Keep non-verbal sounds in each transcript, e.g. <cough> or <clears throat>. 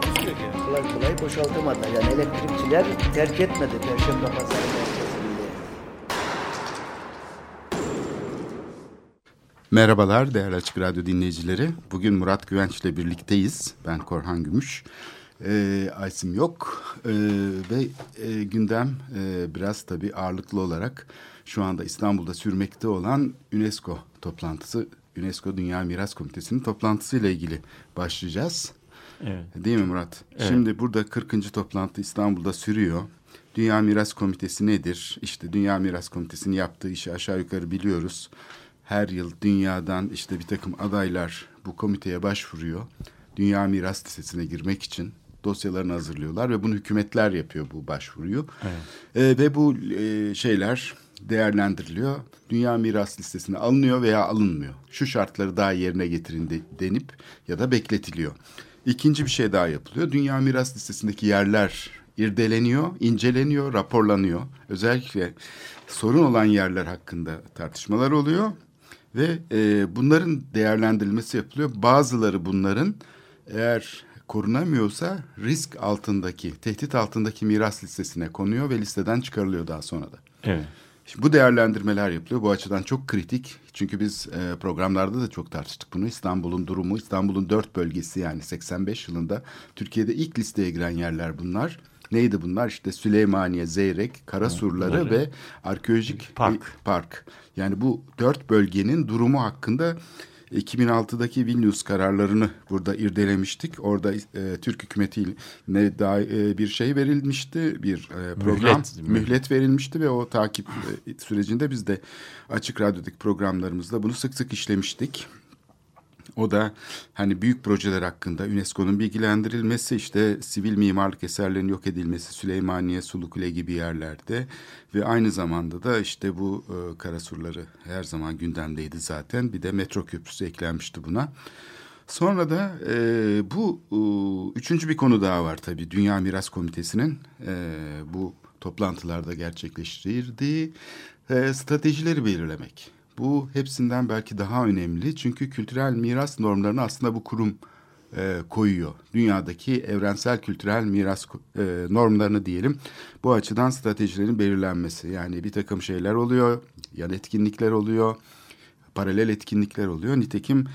Takusu yok yani. kolay kolay boşaltamadılar. Yani elektrikçiler terk etmedi Perşembe Pazarı merkezinde. Merhabalar değerli Açık Radyo dinleyicileri. Bugün Murat Güvenç ile birlikteyiz. Ben Korhan Gümüş. Ee, Aysim yok ee, ve e, gündem e, biraz tabii ağırlıklı olarak şu anda İstanbul'da sürmekte olan UNESCO toplantısı, UNESCO Dünya Miras Komitesi'nin toplantısıyla ilgili başlayacağız. Evet. Değil mi Murat? Evet. Şimdi burada 40. toplantı İstanbul'da sürüyor. Dünya Miras Komitesi nedir? İşte Dünya Miras Komitesi'nin yaptığı işi aşağı yukarı biliyoruz. Her yıl dünyadan işte bir takım adaylar bu komiteye başvuruyor. Dünya Miras Listesi'ne girmek için dosyalarını hazırlıyorlar ve bunu hükümetler yapıyor bu başvuruyu. Ee, ve bu e, şeyler değerlendiriliyor. Dünya Miras Listesi'ne alınıyor veya alınmıyor. Şu şartları daha yerine getirin de, denip ya da bekletiliyor. İkinci bir şey daha yapılıyor. Dünya Miras Listesi'ndeki yerler irdeleniyor, inceleniyor, raporlanıyor. Özellikle sorun olan yerler hakkında tartışmalar oluyor ve e, bunların değerlendirilmesi yapılıyor. Bazıları bunların eğer korunamıyorsa risk altındaki, tehdit altındaki miras listesine konuyor ve listeden çıkarılıyor daha sonra da. Evet. Şimdi bu değerlendirmeler yapılıyor. Bu açıdan çok kritik. Çünkü biz e, programlarda da çok tartıştık bunu. İstanbul'un durumu, İstanbul'un dört bölgesi yani 85 yılında Türkiye'de ilk listeye giren yerler bunlar. Neydi bunlar? İşte Süleymaniye, Zeyrek, Karasurları bunları- ve arkeolojik Park. bir park. Yani bu dört bölgenin durumu hakkında 2006'daki Vilnius kararlarını burada irdelemiştik. Orada e, Türk hükümetiyle daha e, bir şey verilmişti, bir e, program Mühlet. mühlet verilmişti ve o takip e, sürecinde biz de açık radyodaki programlarımızda bunu sık sık işlemiştik. O da hani büyük projeler hakkında UNESCO'nun bilgilendirilmesi işte sivil mimarlık eserlerinin yok edilmesi Süleymaniye, Sulukule gibi yerlerde ve aynı zamanda da işte bu e, karasurları her zaman gündemdeydi zaten. Bir de metro köprüsü eklenmişti buna. Sonra da e, bu e, üçüncü bir konu daha var tabii. Dünya Miras Komitesi'nin e, bu toplantılarda gerçekleştirdiği e, stratejileri belirlemek. Bu hepsinden belki daha önemli çünkü kültürel miras normlarını aslında bu kurum e, koyuyor. Dünyadaki evrensel kültürel miras e, normlarını diyelim. Bu açıdan stratejilerin belirlenmesi. Yani bir takım şeyler oluyor, yan etkinlikler oluyor, paralel etkinlikler oluyor. Nitekim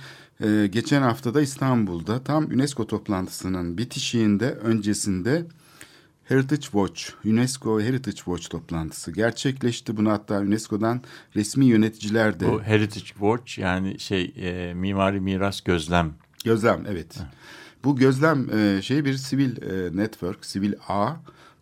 e, geçen haftada İstanbul'da tam UNESCO toplantısının bitişiğinde öncesinde Heritage Watch, UNESCO Heritage Watch toplantısı gerçekleşti. Bunu hatta UNESCO'dan resmi yöneticiler de Bu Heritage Watch yani şey e, mimari miras gözlem. Gözlem evet. Bu gözlem e, şey bir sivil e, network, sivil ağ.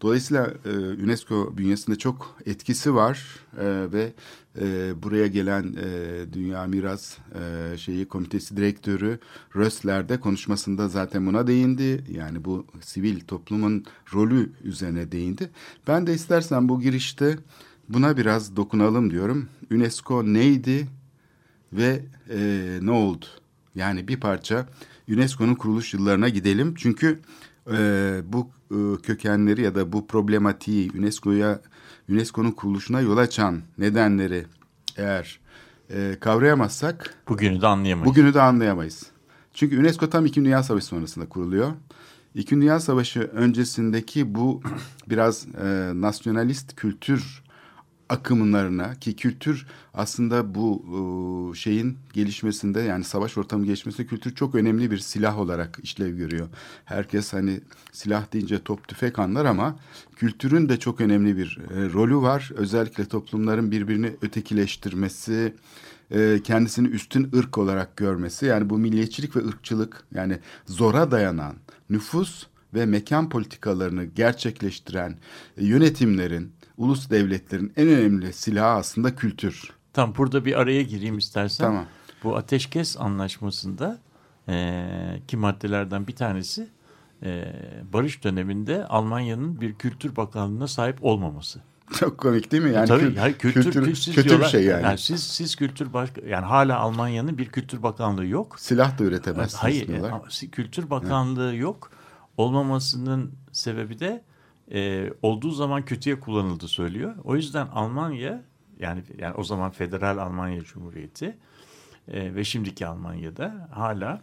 Dolayısıyla e, UNESCO bünyesinde çok etkisi var e, ve e, buraya gelen e, Dünya Miras e, şeyi komitesi direktörü Rösler de konuşmasında zaten buna değindi. Yani bu sivil toplumun rolü üzerine değindi. Ben de istersen bu girişte buna biraz dokunalım diyorum. UNESCO neydi ve e, ne oldu? Yani bir parça UNESCO'nun kuruluş yıllarına gidelim. Çünkü e, bu e, kökenleri ya da bu problematiği UNESCO'ya UNESCO'nun kuruluşuna yol açan nedenleri eğer e, kavrayamazsak Bugünü de anlayamayız. bugünü de anlayamayız. Çünkü UNESCO tam İkinci Dünya Savaşı sonrasında kuruluyor. İkinci Dünya Savaşı öncesindeki bu <clears throat> biraz e, nasyonalist kültür akımlarına ki kültür aslında bu e, şeyin gelişmesinde yani savaş ortamı gelişmesinde kültür çok önemli bir silah olarak işlev görüyor. Herkes hani silah deyince top tüfek anlar ama kültürün de çok önemli bir e, rolü var. Özellikle toplumların birbirini ötekileştirmesi, e, kendisini üstün ırk olarak görmesi yani bu milliyetçilik ve ırkçılık yani zora dayanan nüfus ve mekan politikalarını gerçekleştiren yönetimlerin, ulus devletlerin en önemli silahı aslında kültür. Tam burada bir araya gireyim istersen. Tamam. Bu ateşkes anlaşmasında e, ki maddelerden bir tanesi e, barış döneminde Almanya'nın bir kültür bakanlığına sahip olmaması. Çok komik değil mi? Yani Tabii yani kültür, kültür- siz kötü bir diyorlar- şey yani. siz siz kültür baş, yani hala Almanya'nın bir kültür bakanlığı yok. Silah da üretemezsiniz Hayır, diyorlar. si- Kültür Bakanlığı yok. Olmamasının sebebi de e, olduğu zaman kötüye kullanıldı söylüyor. O yüzden Almanya yani yani o zaman Federal Almanya Cumhuriyeti e, ve şimdiki Almanya'da hala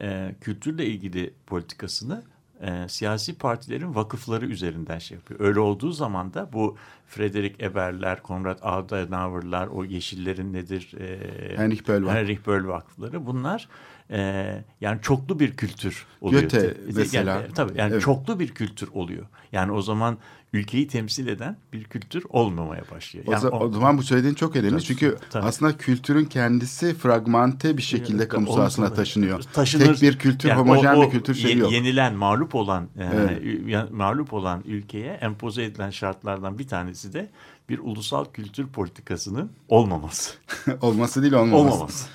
e, kültürle ilgili politikasını e, siyasi partilerin vakıfları üzerinden şey yapıyor. Öyle olduğu zaman da bu Frederick Eberler, Konrad Adenauer'lar, o Yeşillerin nedir? E, Heinrich Böll Vakfı. Heinrich Böll Vakfıları bunlar e, yani çoklu bir kültür oluyor. Goethe Yani, mesela. tabii yani Evet. çoklu bir kültür oluyor. Yani o zaman ülkeyi temsil eden bir kültür olmamaya başlıyor. O, Yani za- o zaman bu söylediğin çok önemli. Tabii, Çünkü tabii. aslında kültürün kendisi fragmente bir şekilde Evet, kamu sahasına taşınıyor. taşınır. Tek bir kültür, Yani homojen o- o bir kültür şeyi yok. Yenilen, mağlup olan, e, Evet. ya- mağlup olan ülkeye empoze edilen şartlardan bir tanesi de bir ulusal kültür politikasının olmaması. <laughs> Olması değil olmaması. olmaması.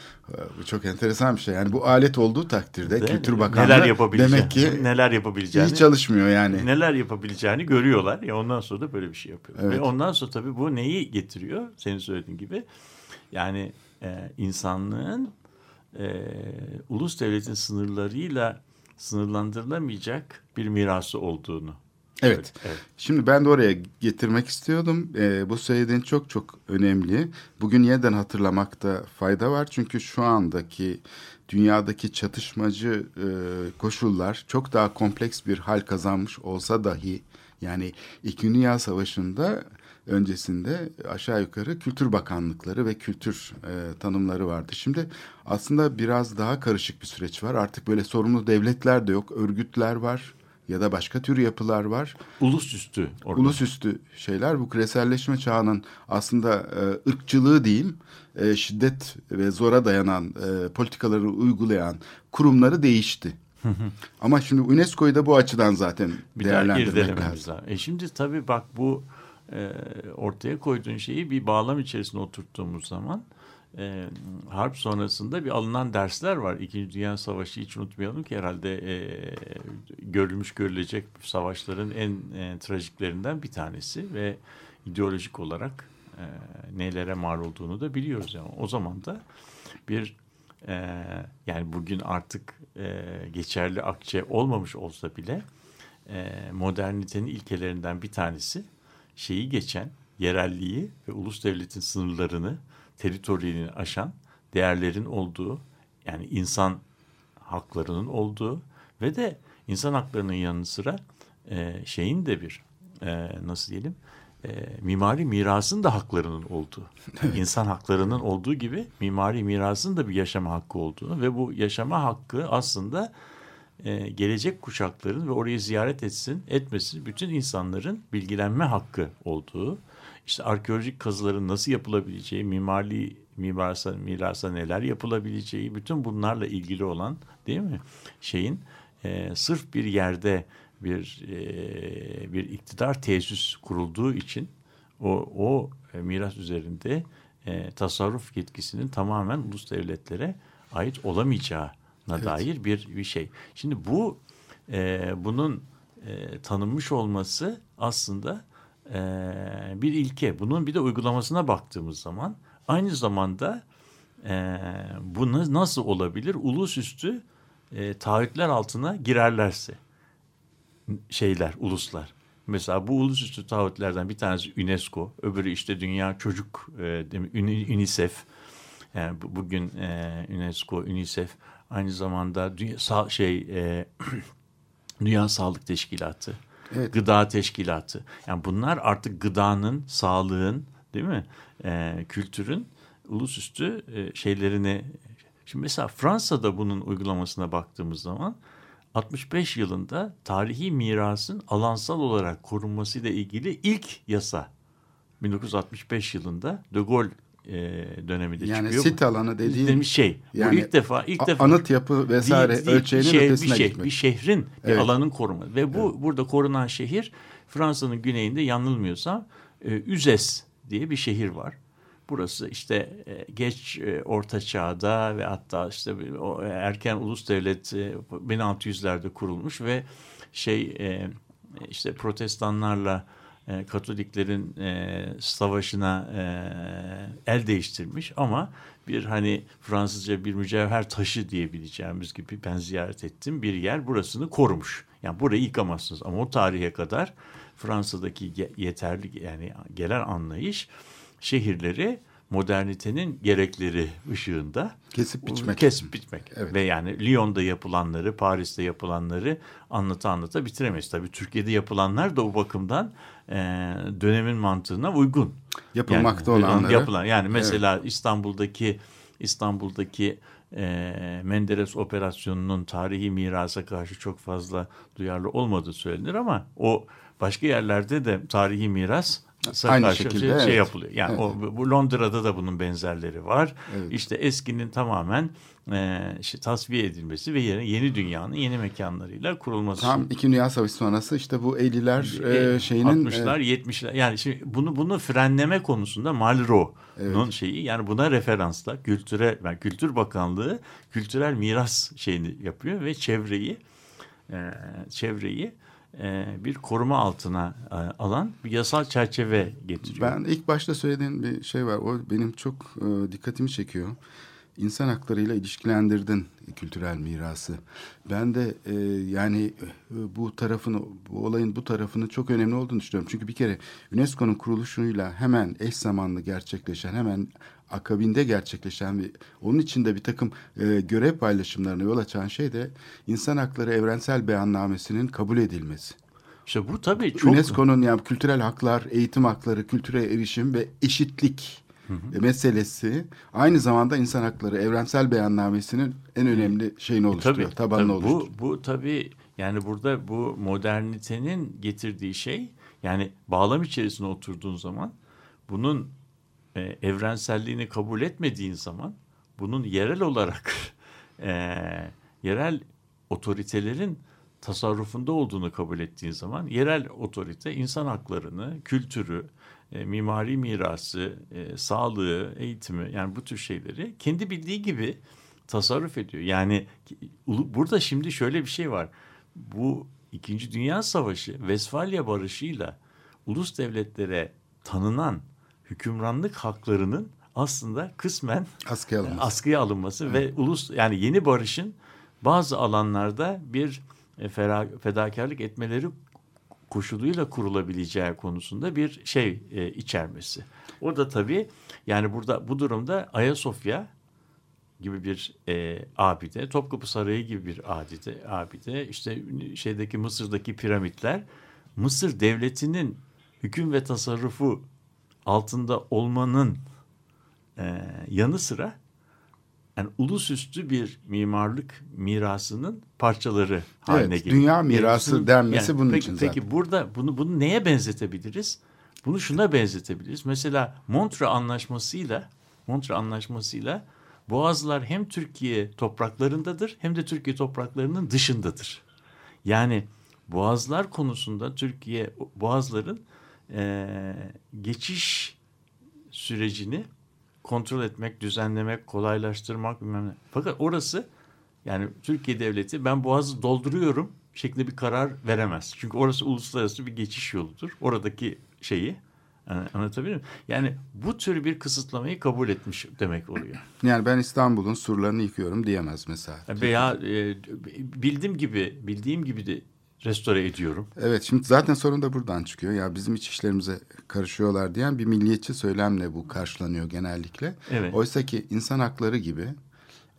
Bu çok enteresan bir şey. Yani bu alet olduğu takdirde mi? Kültür Bakanlığı neler demek ki neler yapabileceğini iyi çalışmıyor yani. neler yapabileceğini görüyorlar. Ya ondan sonra da böyle bir şey yapıyor. Evet. Ve ondan sonra tabii bu neyi getiriyor? Senin söylediğin gibi. Yani e, insanlığın e, ulus devletin sınırlarıyla sınırlandırılamayacak bir mirası olduğunu. Evet. Evet. Şimdi ben de oraya getirmek istiyordum. Ee, bu söylediğin çok çok önemli. Bugün yeniden hatırlamakta fayda var. Çünkü şu andaki dünyadaki çatışmacı e, koşullar çok daha kompleks bir hal kazanmış olsa dahi yani İkinci Dünya Savaşı'nda öncesinde aşağı yukarı kültür bakanlıkları ve kültür e, tanımları vardı. Şimdi aslında biraz daha karışık bir süreç var. Artık böyle sorumlu devletler de yok, örgütler var ya da başka tür yapılar var. Ulusüstü. Orada. Ulusüstü şeyler bu küreselleşme çağının aslında e, ırkçılığı diyeyim, e, şiddet ve zora dayanan e, politikaları uygulayan kurumları değişti. Ama şimdi UNESCO'yu da bu açıdan zaten bir değerlendirmek lazım. E şimdi tabii bak bu e, ortaya koyduğun şeyi bir bağlam içerisine oturttuğumuz zaman e, harp sonrasında bir alınan dersler var. İkinci Dünya Savaşı hiç unutmayalım ki herhalde e, görülmüş görülecek savaşların en e, trajiklerinden bir tanesi ve ideolojik olarak e, nelere mal olduğunu da biliyoruz. Yani o zaman da bir e, yani bugün artık e, geçerli akçe olmamış olsa bile e, modernitenin ilkelerinden bir tanesi şeyi geçen yerelliği ve ulus devletin sınırlarını teritoriyini aşan değerlerin olduğu yani insan haklarının olduğu ve de insan haklarının yanı sıra e, şeyin de bir e, nasıl diyelim e, mimari mirasın da haklarının olduğu. insan haklarının olduğu gibi mimari mirasın da bir yaşama hakkı olduğunu ve bu yaşama hakkı aslında e, gelecek kuşakların ve orayı ziyaret etsin etmesin bütün insanların bilgilenme hakkı olduğu işte arkeolojik kazıların nasıl yapılabileceği mimari mirasa, mirasa neler yapılabileceği bütün bunlarla ilgili olan değil mi şeyin e, sırf bir yerde bir e, bir iktidar tesis kurulduğu için o o e, miras üzerinde e, tasarruf yetkisinin tamamen ulus devletlere ait olamayacağına Evet. dair bir bir şey. Şimdi bu e, bunun e, tanınmış olması aslında e, bir ilke. Bunun bir de uygulamasına baktığımız zaman aynı zamanda e, bu na- nasıl olabilir? Ulusüstü e, taahhütler altına girerlerse şeyler, uluslar. Mesela bu ulusüstü taahhütlerden bir tanesi UNESCO, öbürü işte Dünya Çocuk e, UNICEF. Yani bu- bugün e, UNESCO, UNICEF aynı zamanda dünya, sa- şey e, <clears throat> Dünya Sağlık Teşkilatı, Evet. Gıda Teşkilatı. Yani bunlar artık gıdanın, sağlığın, değil mi? E, kültürün ulusüstü e, şeylerini. Şimdi mesela Fransa'da bunun uygulamasına baktığımız zaman 65 yılında tarihi mirasın alansal olarak korunmasıyla ilgili ilk yasa 1965 yılında De Gaulle e, döneminde Yani çıkıyor. sit alanı dediğin Demiş şey. yani bu ilk defa ilk defa anıt yapı vesaire Değil, değil. ölçeğinin bir şehir, ötesine bir, şey, gitmek. bir şehrin bir Evet. alanın koruması. Ve bu burada korunan şehir Fransa'nın güneyinde yanılmıyorsam e, Üzes diye bir şehir var. Burası işte e, geç e, orta çağda ve hatta işte bir- o erken ulus devlet e, 1600'lerde kurulmuş ve şey e, işte protestanlarla e, Katoliklerin e, savaşına e, el değiştirmiş ama bir hani Fransızca bir mücevher taşı diyebileceğimiz gibi ben ziyaret ettim bir yer burasını korumuş. Yani burayı yıkamazsınız ama o tarihe kadar Fransa'daki yeterli yani gelen anlayış şehirleri modernitenin gerekleri ışığında kesip biçmek. Kesip biçmek. Evet. Ve yani Lyon'da yapılanları, Paris'te yapılanları anlata anlata bitiremeyiz. Tabii Türkiye'de yapılanlar da o bakımdan e, dönemin mantığına uygun. Yapılmakta yani, olanları. Yapılan, yani mesela evet. İstanbul'daki İstanbul'daki e, Menderes operasyonunun tarihi mirasa karşı çok fazla duyarlı olmadığı söylenir ama o başka yerlerde de tarihi miras Aynı karşı şekilde şey, evet. şey yapılıyor. Yani evet. o bu Londra'da da bunun benzerleri var. Evet. İşte eskinin tamamen e, işte, tasfiye edilmesi ve yerine yeni dünyanın yeni mekanlarıyla kurulması. Tam İkinci Dünya Savaşı sonrası işte bu 50'ler e, şeyinin 60'lar, e, 70'ler. Yani şimdi bunu bunu frenleme konusunda Malraux'un evet. şeyi yani buna referansla kültüre yani Kültür Bakanlığı kültürel miras şeyini yapıyor ve çevreyi e, çevreyi e, bir koruma altına e, alan bir yasal çerçeve getiriyor. Ben ilk başta söylediğin bir şey var. O benim çok e, dikkatimi çekiyor. İnsan haklarıyla ilişkilendirdin kültürel mirası. Ben de e, yani e, bu tarafını, bu olayın bu tarafını çok önemli olduğunu düşünüyorum. Çünkü bir kere UNESCO'nun kuruluşuyla hemen eş zamanlı gerçekleşen, hemen akabinde gerçekleşen ve onun içinde bir takım e, görev paylaşımlarına yol açan şey de insan hakları evrensel beyannamesinin kabul edilmesi. İşte bu tabii çok... UNESCO'nun yani kültürel haklar, eğitim hakları, kültüre erişim ve eşitlik hı hı. meselesi aynı zamanda insan hakları evrensel beyannamesinin en önemli şeyini oluşturuyor, tabii, tabanını tabii, oluşturuyor. Bu, bu tabii yani burada bu modernitenin getirdiği şey yani bağlam içerisine oturduğun zaman bunun e, evrenselliğini kabul etmediğin zaman bunun yerel olarak <laughs> e, yerel otoritelerin tasarrufunda olduğunu kabul ettiğin zaman yerel otorite insan haklarını, kültürü, e, mimari mirası, e, sağlığı, eğitimi yani bu tür şeyleri kendi bildiği gibi tasarruf ediyor. Yani burada şimdi şöyle bir şey var. Bu İkinci Dünya Savaşı Vesfalya Barışı'yla ulus devletlere tanınan hükümranlık haklarının aslında kısmen askıya alınması, askıya alınması evet. ve ulus yani yeni barışın bazı alanlarda bir e, fedakarlık etmeleri koşuluyla kurulabileceği konusunda bir şey e, içermesi. O da tabii yani burada bu durumda Ayasofya gibi bir e, abide, Topkapı Sarayı gibi bir adide, abide, işte şeydeki Mısır'daki piramitler, Mısır devletinin hüküm ve tasarrufu altında olmanın e, yanı sıra yani ulusüstü bir mimarlık mirasının parçaları haline evet, geliyor. Dünya mirası yani, denmesi yani, bunun peki, için zaten. Peki burada bunu bunu neye benzetebiliriz? Bunu şuna benzetebiliriz. Mesela Montre Anlaşması'yla Montre Anlaşması'yla Boğazlar hem Türkiye topraklarındadır hem de Türkiye topraklarının dışındadır. Yani Boğazlar konusunda Türkiye Boğazların e, geçiş sürecini kontrol etmek, düzenlemek, kolaylaştırmak bilmem ne. Fakat orası yani Türkiye devleti ben boğazı dolduruyorum şeklinde bir karar veremez. Çünkü orası uluslararası bir geçiş yoludur. Oradaki şeyi yani anlatabiliyor muyum? Yani bu tür bir kısıtlamayı kabul etmiş demek oluyor. <clears throat> Yani ben İstanbul'un surlarını yıkıyorum diyemez mesela. Veya e, bildiğim gibi, bildiğim gibi de restore ediyorum. Evet şimdi zaten sorun da buradan çıkıyor. Ya bizim iç işlerimize karışıyorlar diyen bir milliyetçi söylemle bu karşılanıyor genellikle. Evet. Oysa ki insan hakları gibi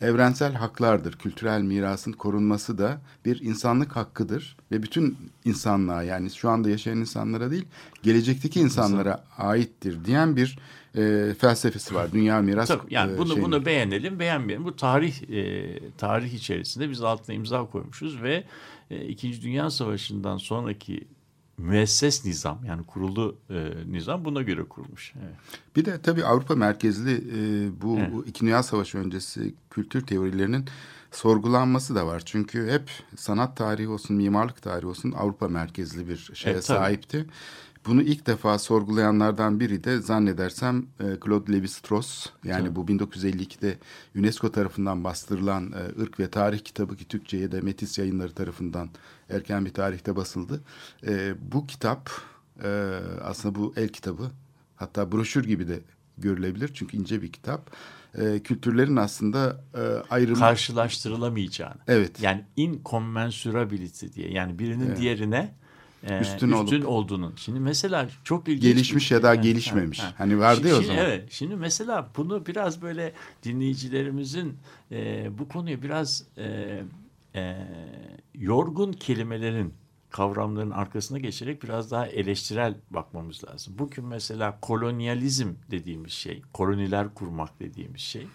evrensel haklardır. Kültürel mirasın korunması da bir insanlık hakkıdır ve bütün insanlığa yani şu anda yaşayan insanlara değil gelecekteki insanlara aittir diyen bir e, felsefesi var. Dünya miras Tabii, yani e, bunu şeyini. bunu beğenelim, beğenmeyelim. Bu tarih e, tarih içerisinde biz altına imza koymuşuz ve e, İkinci Dünya Savaşı'ndan sonraki müesses nizam yani kurulu e, nizam buna göre kurulmuş. Evet. Bir de tabii Avrupa merkezli e, bu Evet. İkinci Dünya Savaşı öncesi kültür teorilerinin sorgulanması da var. Çünkü hep sanat tarihi olsun, mimarlık tarihi olsun Avrupa merkezli bir şeye Evet, tabii. Bunu ilk defa sorgulayanlardan biri de zannedersem e, Claude Lévi-Strauss. Yani Tabii. bu 1952'de UNESCO tarafından bastırılan e, Irk ve Tarih kitabı ki Türkçe'ye de Metis yayınları tarafından erken bir tarihte basıldı. E, bu kitap aslında bu el kitabı hatta broşür gibi de görülebilir çünkü ince bir kitap. E, kültürlerin aslında e, ayrımı... Karşılaştırılamayacağını. Evet. Yani incommensurability diye. Yani birinin diğerine e, Üstün üstün, olup- olduğunun. Şimdi mesela çok ilginç. Gelişmiş ya da gelişmemiş. ha, ha. Hani vardı ya o Şimdi- zaman. Evet. Şimdi mesela bunu biraz böyle dinleyicilerimizin e, bu konuyu biraz e, e, yorgun kelimelerin kavramların arkasına geçerek biraz daha eleştirel bakmamız lazım. Bugün mesela kolonyalizm dediğimiz şey, koloniler kurmak dediğimiz şey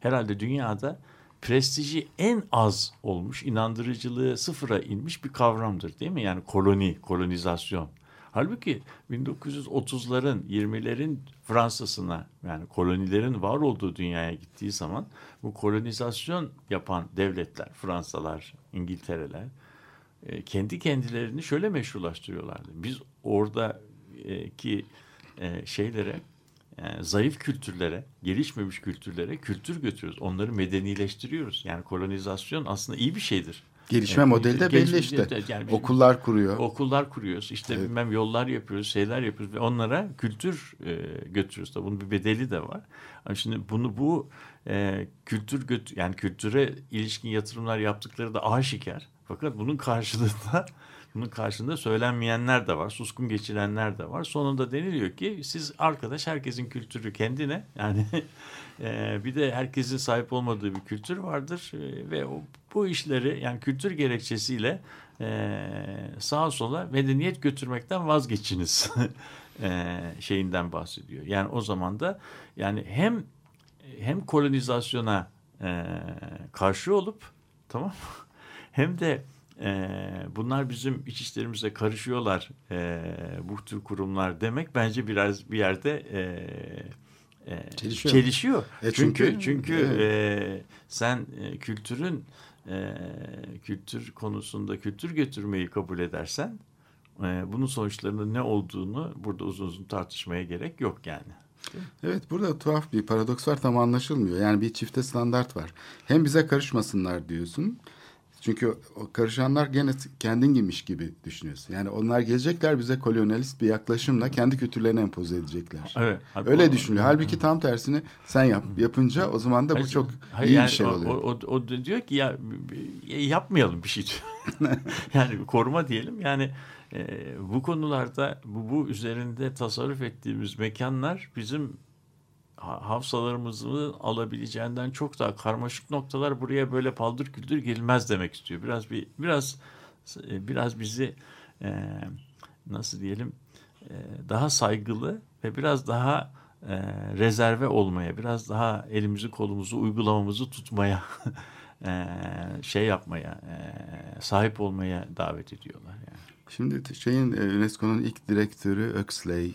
herhalde dünyada prestiji en az olmuş, inandırıcılığı sıfıra inmiş bir kavramdır değil mi? Yani koloni, kolonizasyon. Halbuki 1930'ların, 20'lerin Fransa'sına yani kolonilerin var olduğu dünyaya gittiği zaman bu kolonizasyon yapan devletler, Fransalar, İngiltereler e, kendi kendilerini şöyle meşrulaştırıyorlardı. Biz oradaki e, şeylere, e, zayıf kültürlere, gelişmemiş kültürlere kültür götürüyoruz. Onları medenileştiriyoruz. Yani kolonizasyon aslında iyi bir şeydir. Gelişme Evet, modeli de belli işte. yani- Okullar kuruyor. Okullar kuruyoruz. işte bilmem yollar yapıyoruz, şeyler yapıyoruz ve onlara kültür e, götürüyoruz. Tabii bunun bir bedeli de var. Ama şimdi bunu bu e, kültür göt yani kültüre ilişkin yatırımlar yaptıkları da aşikar. Fakat bunun karşılığında bunun karşılığında söylenmeyenler de var, suskun geçirenler de var. Sonunda deniliyor ki siz arkadaş herkesin kültürü kendine yani <laughs> e, bir de herkesin sahip olmadığı bir kültür vardır E, ve o, bu işleri yani kültür gerekçesiyle e, sağa sola medeniyet götürmekten vazgeçiniz <laughs> e, şeyinden bahsediyor. Yani o zaman da yani hem hem kolonizasyona karşı olup tamam <laughs> hem de e, bunlar bizim iç işlerimize karışıyorlar e, bu tür kurumlar demek bence biraz bir yerde e, e, Çelişiyor. çelişiyor. E çünkü çünkü- çünkü evet. e, sen e, kültürün e, kültür konusunda kültür götürmeyi kabul edersen e, bunun sonuçlarının ne olduğunu burada uzun uzun tartışmaya gerek yok yani. Evet burada tuhaf bir paradoks var tam anlaşılmıyor. Yani bir çifte standart var. Hem bize karışmasınlar diyorsun. Çünkü o karışanlar gene kendin giymiş gibi düşünüyorsun. Yani onlar gelecekler bize kolonyalist bir yaklaşımla kendi kültürlerini empoze edecekler. Evet. Öyle düşünüyor. Halbuki tam tersini sen yap. Yapınca o zaman da bu çok hayır, iyi yani bir şey o, oluyor. O, o, o diyor ki ya ya yapmayalım bir şey diyor. <laughs> yani koruma diyelim. Yani e, bu konularda bu, bu üzerinde tasarruf ettiğimiz mekanlar bizim hafızalarımızı alabileceğinden çok daha karmaşık noktalar buraya böyle paldır küldür gelmez demek istiyor. Biraz bir biraz e, biraz bizi e, nasıl diyelim e, daha saygılı ve biraz daha rezerve olmaya, biraz daha elimizi kolumuzu uygulamamızı tutmaya, <laughs> şey yapmaya, sahip olmaya davet ediyorlar. Yani. Şimdi şeyin UNESCO'nun ilk direktörü Huxley,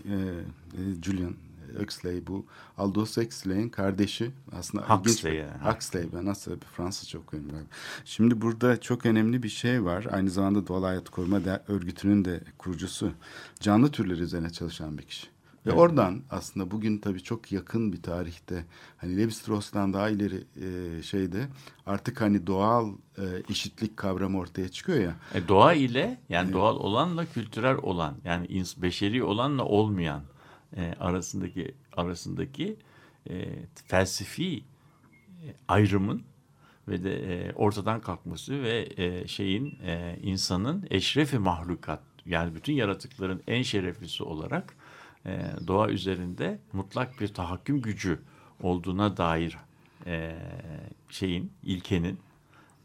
Julian Huxley bu Aldous Huxley'in kardeşi aslında Huxley bir- yani. Huxley ben nasıl Fransızca okuyorum galiba. Şimdi burada çok önemli bir şey var. Aynı zamanda Doğal Hayat Koruma De- Örgütü'nün de kurucusu. Canlı türleri üzerine çalışan bir kişi. Ve oradan aslında bugün tabii çok yakın bir tarihte hani Levi-Strauss'tan daha ileri e, şeyde artık hani doğal e, eşitlik kavramı ortaya çıkıyor ya. E, doğa ile yani doğal olanla kültürel olan yani beşeri olanla olmayan e, arasındaki arasındaki e, felsefi e, ayrımın ve de e, ortadan kalkması ve e, şeyin e, insanın eşrefi mahlukat yani bütün yaratıkların en şereflisi olarak e, doğa üzerinde mutlak bir tahakküm gücü olduğuna dair e, şeyin ilkenin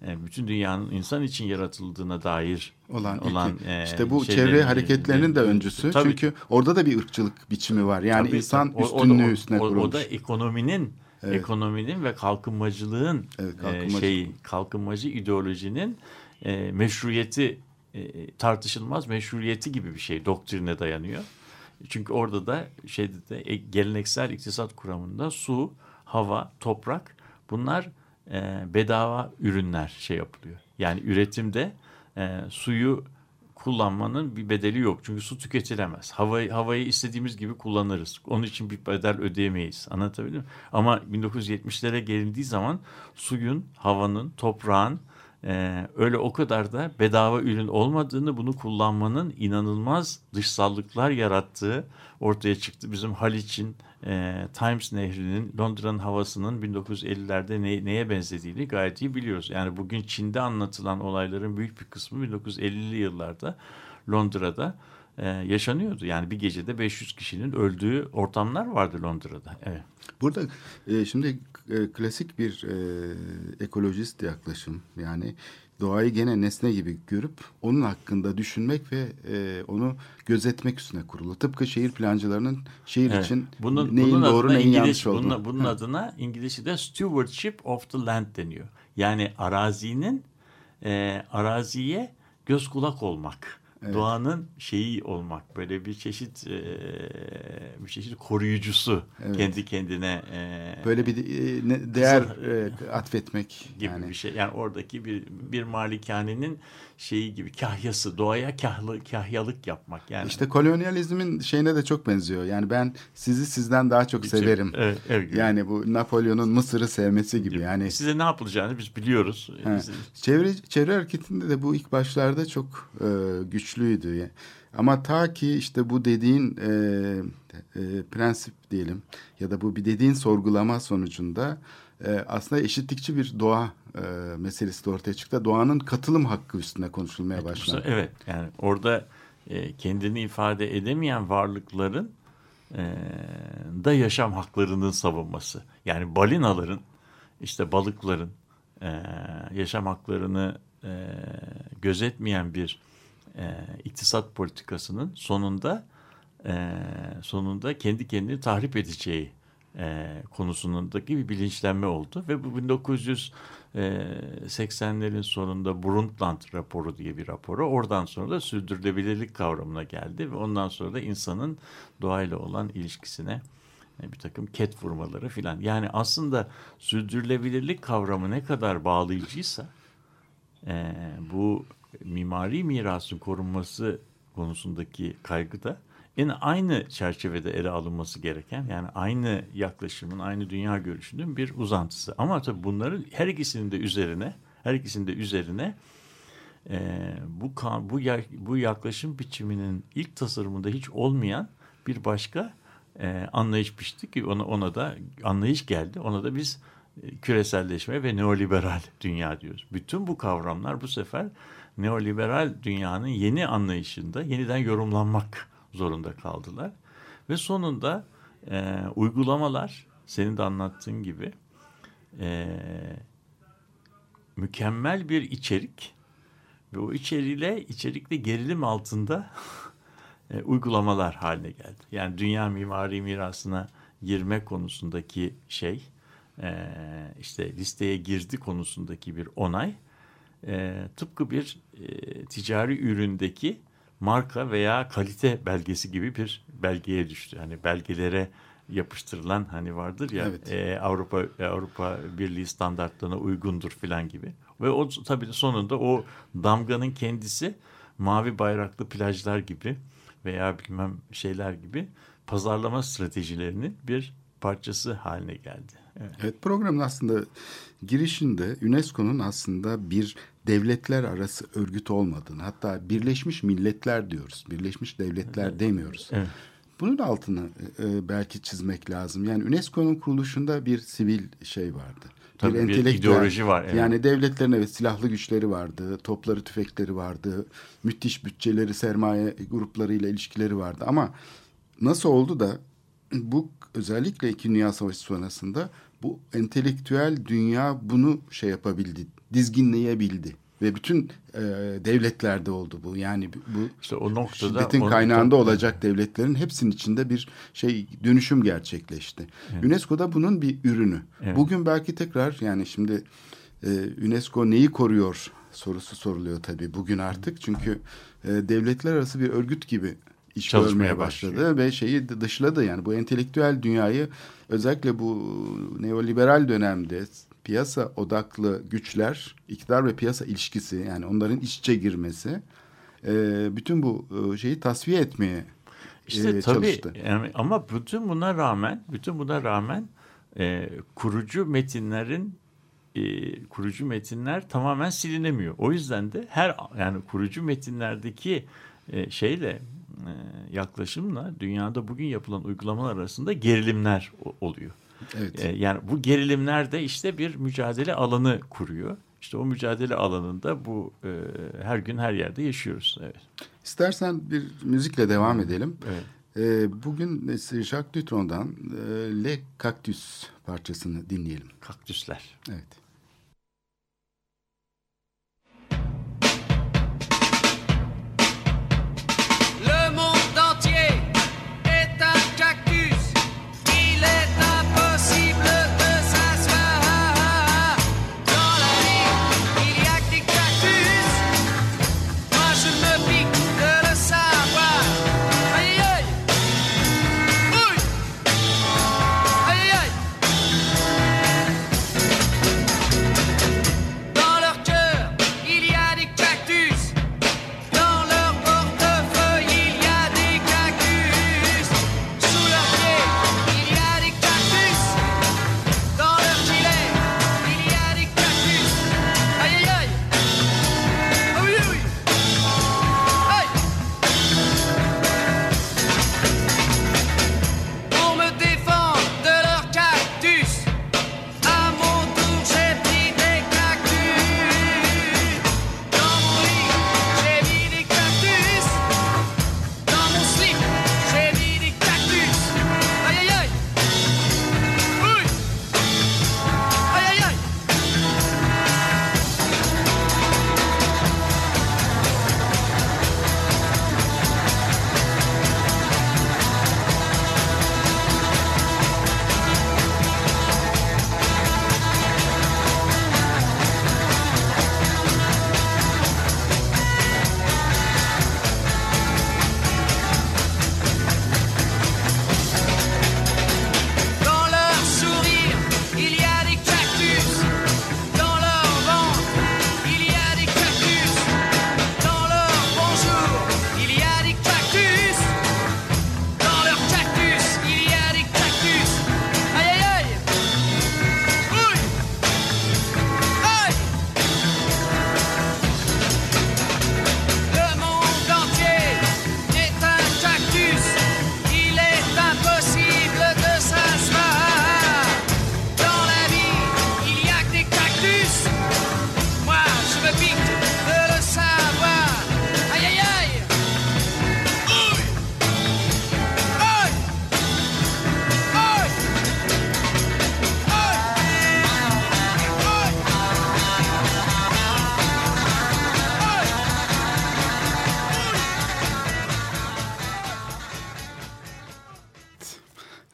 bütün dünyanın insan için yaratıldığına dair olan, olan e, işte bu çevre hareketlerinin de öncüsü. Tabii. Çünkü orada da bir ırkçılık biçimi var. Yani Tabii, insan. O- üstünlüğü o- üstüne o, kurulmuş. O da ekonominin ekonominin ve kalkınmacılığın Evet, e, kalkınmacı. şeyi kalkınmacı ideolojinin e, meşruiyeti e, tartışılmaz meşruiyeti gibi bir şey doktrine dayanıyor. Çünkü orada da şeyde de e, geleneksel iktisat kuramında su, hava, toprak bunlar e, bedava ürünler şey yapılıyor. Yani üretimde e, suyu kullanmanın bir bedeli yok. Çünkü su tüketilemez. Havayı, havayı istediğimiz gibi kullanırız. Onun için bir bedel ödeyemeyiz. Anlatabildim mi? Ama 1970'lere gelindiği zaman suyun, havanın, toprağın e, öyle o kadar da bedava ürün olmadığını, bunu kullanmanın inanılmaz dışsallıklar yarattığı ortaya çıktı. Bizim Haliç'in, e, Times Nehri'nin, Londra'nın havasının 1950'lerde ne, neye benzediğini gayet iyi biliyoruz. Yani bugün Çin'de anlatılan olayların büyük bir kısmı 1950'li yıllarda Londra'da e, yaşanıyordu. Yani bir gecede 500 kişinin öldüğü ortamlar vardı Londra'da. Evet. Burada e, şimdi e, klasik bir e, ekolojist yaklaşım yani doğayı gene nesne gibi görüp onun hakkında düşünmek ve e, onu gözetmek üstüne kurulu. Tıpkı şehir plancılarının şehir Evet. için bunun, neyin bunun doğru neyin İngiliz, yanlış olduğunu. bunun, bunun adına İngilizce'de stewardship of the land deniyor. Yani arazinin e, araziye göz kulak olmak. Doğanın şeyi olmak. Böyle bir çeşit e, bir çeşit koruyucusu Evet. kendi kendine e, Böyle bir e, değer e, atfetmek gibi yani. bir şey. Yani oradaki bir bir malikanenin şeyi gibi kahyası, doğaya kahlı, kahyalık yapmak. Yani İşte kolonyalizmin şeyine de çok benziyor. Yani ben sizi sizden daha çok şey- severim. Evet, evet. Yani bu Napolyon'un Mısır'ı sevmesi gibi. Yani size ne yapılacağını biz biliyoruz. He. Biz- Çevre çevre hareketinde de bu ilk başlarda çok e, güçlüydü. Ama ta ki işte bu dediğin e, e, prensip diyelim ya da bu bir dediğin sorgulama sonucunda e, aslında eşitlikçi bir doğa e, meselesi de ortaya çıktı. Doğanın katılım hakkı üstüne konuşulmaya başlandı. Evet yani orada e, kendini ifade edemeyen varlıkların e, da yaşam haklarının savunması. Yani balinaların işte balıkların e, yaşam haklarını e, gözetmeyen bir e, iktisat politikasının sonunda e, sonunda kendi kendini tahrip edeceği e, konusundaki bir bilinçlenme oldu ve bu 1980'lerin sonunda Brundtland raporu diye bir raporu oradan sonra da sürdürülebilirlik kavramına geldi ve ondan sonra da insanın doğayla olan ilişkisine e, bir takım ket vurmaları filan. Yani aslında sürdürülebilirlik kavramı ne kadar bağlayıcıysa e, bu mimari mirasın korunması konusundaki kaygı da en aynı çerçevede ele alınması gereken yani aynı yaklaşımın aynı dünya görüşünün bir uzantısı. Ama tabii bunların her ikisinin de üzerine her ikisinin de üzerine e, bu bu bu yaklaşım biçiminin ilk tasarımında hiç olmayan bir başka e, anlayış pişti ki ona ona da anlayış geldi. Ona da biz e, küreselleşme ve neoliberal dünya diyoruz. Bütün bu kavramlar bu sefer neoliberal dünyanın yeni anlayışında yeniden yorumlanmak zorunda kaldılar. Ve sonunda e, uygulamalar senin de anlattığın gibi e, mükemmel bir içerik ve o içeriğiyle içerikle gerilim altında <laughs> e, uygulamalar haline geldi. Yani dünya mimari mirasına girme konusundaki şey e, işte listeye girdi konusundaki bir onay e, tıpkı bir e, ticari üründeki marka veya kalite belgesi gibi bir belgeye düştü. Hani belgelere yapıştırılan hani vardır ya Evet. e, Avrupa Avrupa Birliği standartlarına uygundur filan gibi. Ve o tabii sonunda o damganın kendisi mavi bayraklı plajlar gibi veya bilmem şeyler gibi pazarlama stratejilerinin bir parçası haline geldi. Evet. Evet programın aslında girişinde UNESCO'nun aslında bir devletler arası örgüt olmadığını hatta Birleşmiş Milletler diyoruz. Birleşmiş Devletler demiyoruz. Evet. Bunun altını e, belki çizmek lazım. Yani UNESCO'nun kuruluşunda bir sivil şey vardı. Tabii bir entelektüel- ideoloji var, evet. Yani devletlerin evet silahlı güçleri vardı, topları tüfekleri vardı, müthiş bütçeleri, sermaye gruplarıyla ilişkileri vardı. Ama nasıl oldu da bu özellikle İkinci Dünya Savaşı sonrasında bu entelektüel dünya bunu şey yapabildi, dizginleyebildi. Ve bütün e, devletlerde oldu bu. Yani bu İşte o noktada şiddetin onu- kaynağında olacak devletlerin hepsinin içinde bir şey dönüşüm gerçekleşti. UNESCO'da bunun bir ürünü. Evet. Bugün belki tekrar yani şimdi e, UNESCO neyi koruyor sorusu soruluyor tabii bugün artık. Çünkü e, devletler arası bir örgüt gibi iş Çalışmaya görmeye başladı başlıyor. ve şeyi dışladı yani bu entelektüel dünyayı özellikle bu neoliberal dönemde piyasa odaklı güçler, iktidar ve piyasa ilişkisi yani onların iç içe girmesi e, bütün bu e, şeyi tasfiye etmeye İşte e, tabii çalıştı. yani ama bütün buna rağmen bütün buna rağmen e, kurucu metinlerin e, kurucu metinler tamamen silinemiyor. O yüzden de her yani kurucu metinlerdeki e, şeyle e, yaklaşımla dünyada bugün yapılan uygulamalar arasında gerilimler oluyor. Evet. E, yani bu gerilimler de işte bir mücadele alanı kuruyor. İşte o mücadele alanında bu e, her gün her yerde yaşıyoruz. Evet. İstersen bir müzikle devam edelim. Evet. E, bugün Jacques Dutron'dan e, Le Cactus parçasını dinleyelim. Kaktüsler. Evet.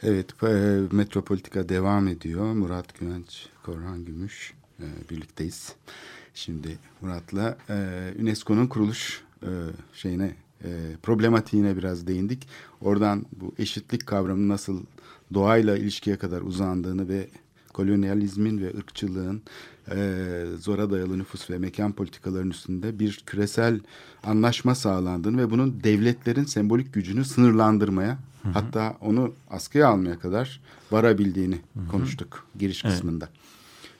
Evet, e, Metropolitika devam ediyor. Murat Güvenç, Korhan Gümüş e, birlikteyiz. Şimdi Murat'la e, UNESCO'nun kuruluş e, şeyine, e, problematiğine biraz değindik. Oradan bu eşitlik kavramı nasıl doğayla ilişkiye kadar uzandığını ve kolonyalizmin ve ırkçılığın e, zora dayalı nüfus ve mekan politikalarının üstünde bir küresel anlaşma sağlandığını ve bunun devletlerin sembolik gücünü sınırlandırmaya hatta onu askıya almaya kadar varabildiğini konuştuk giriş Evet. kısmında.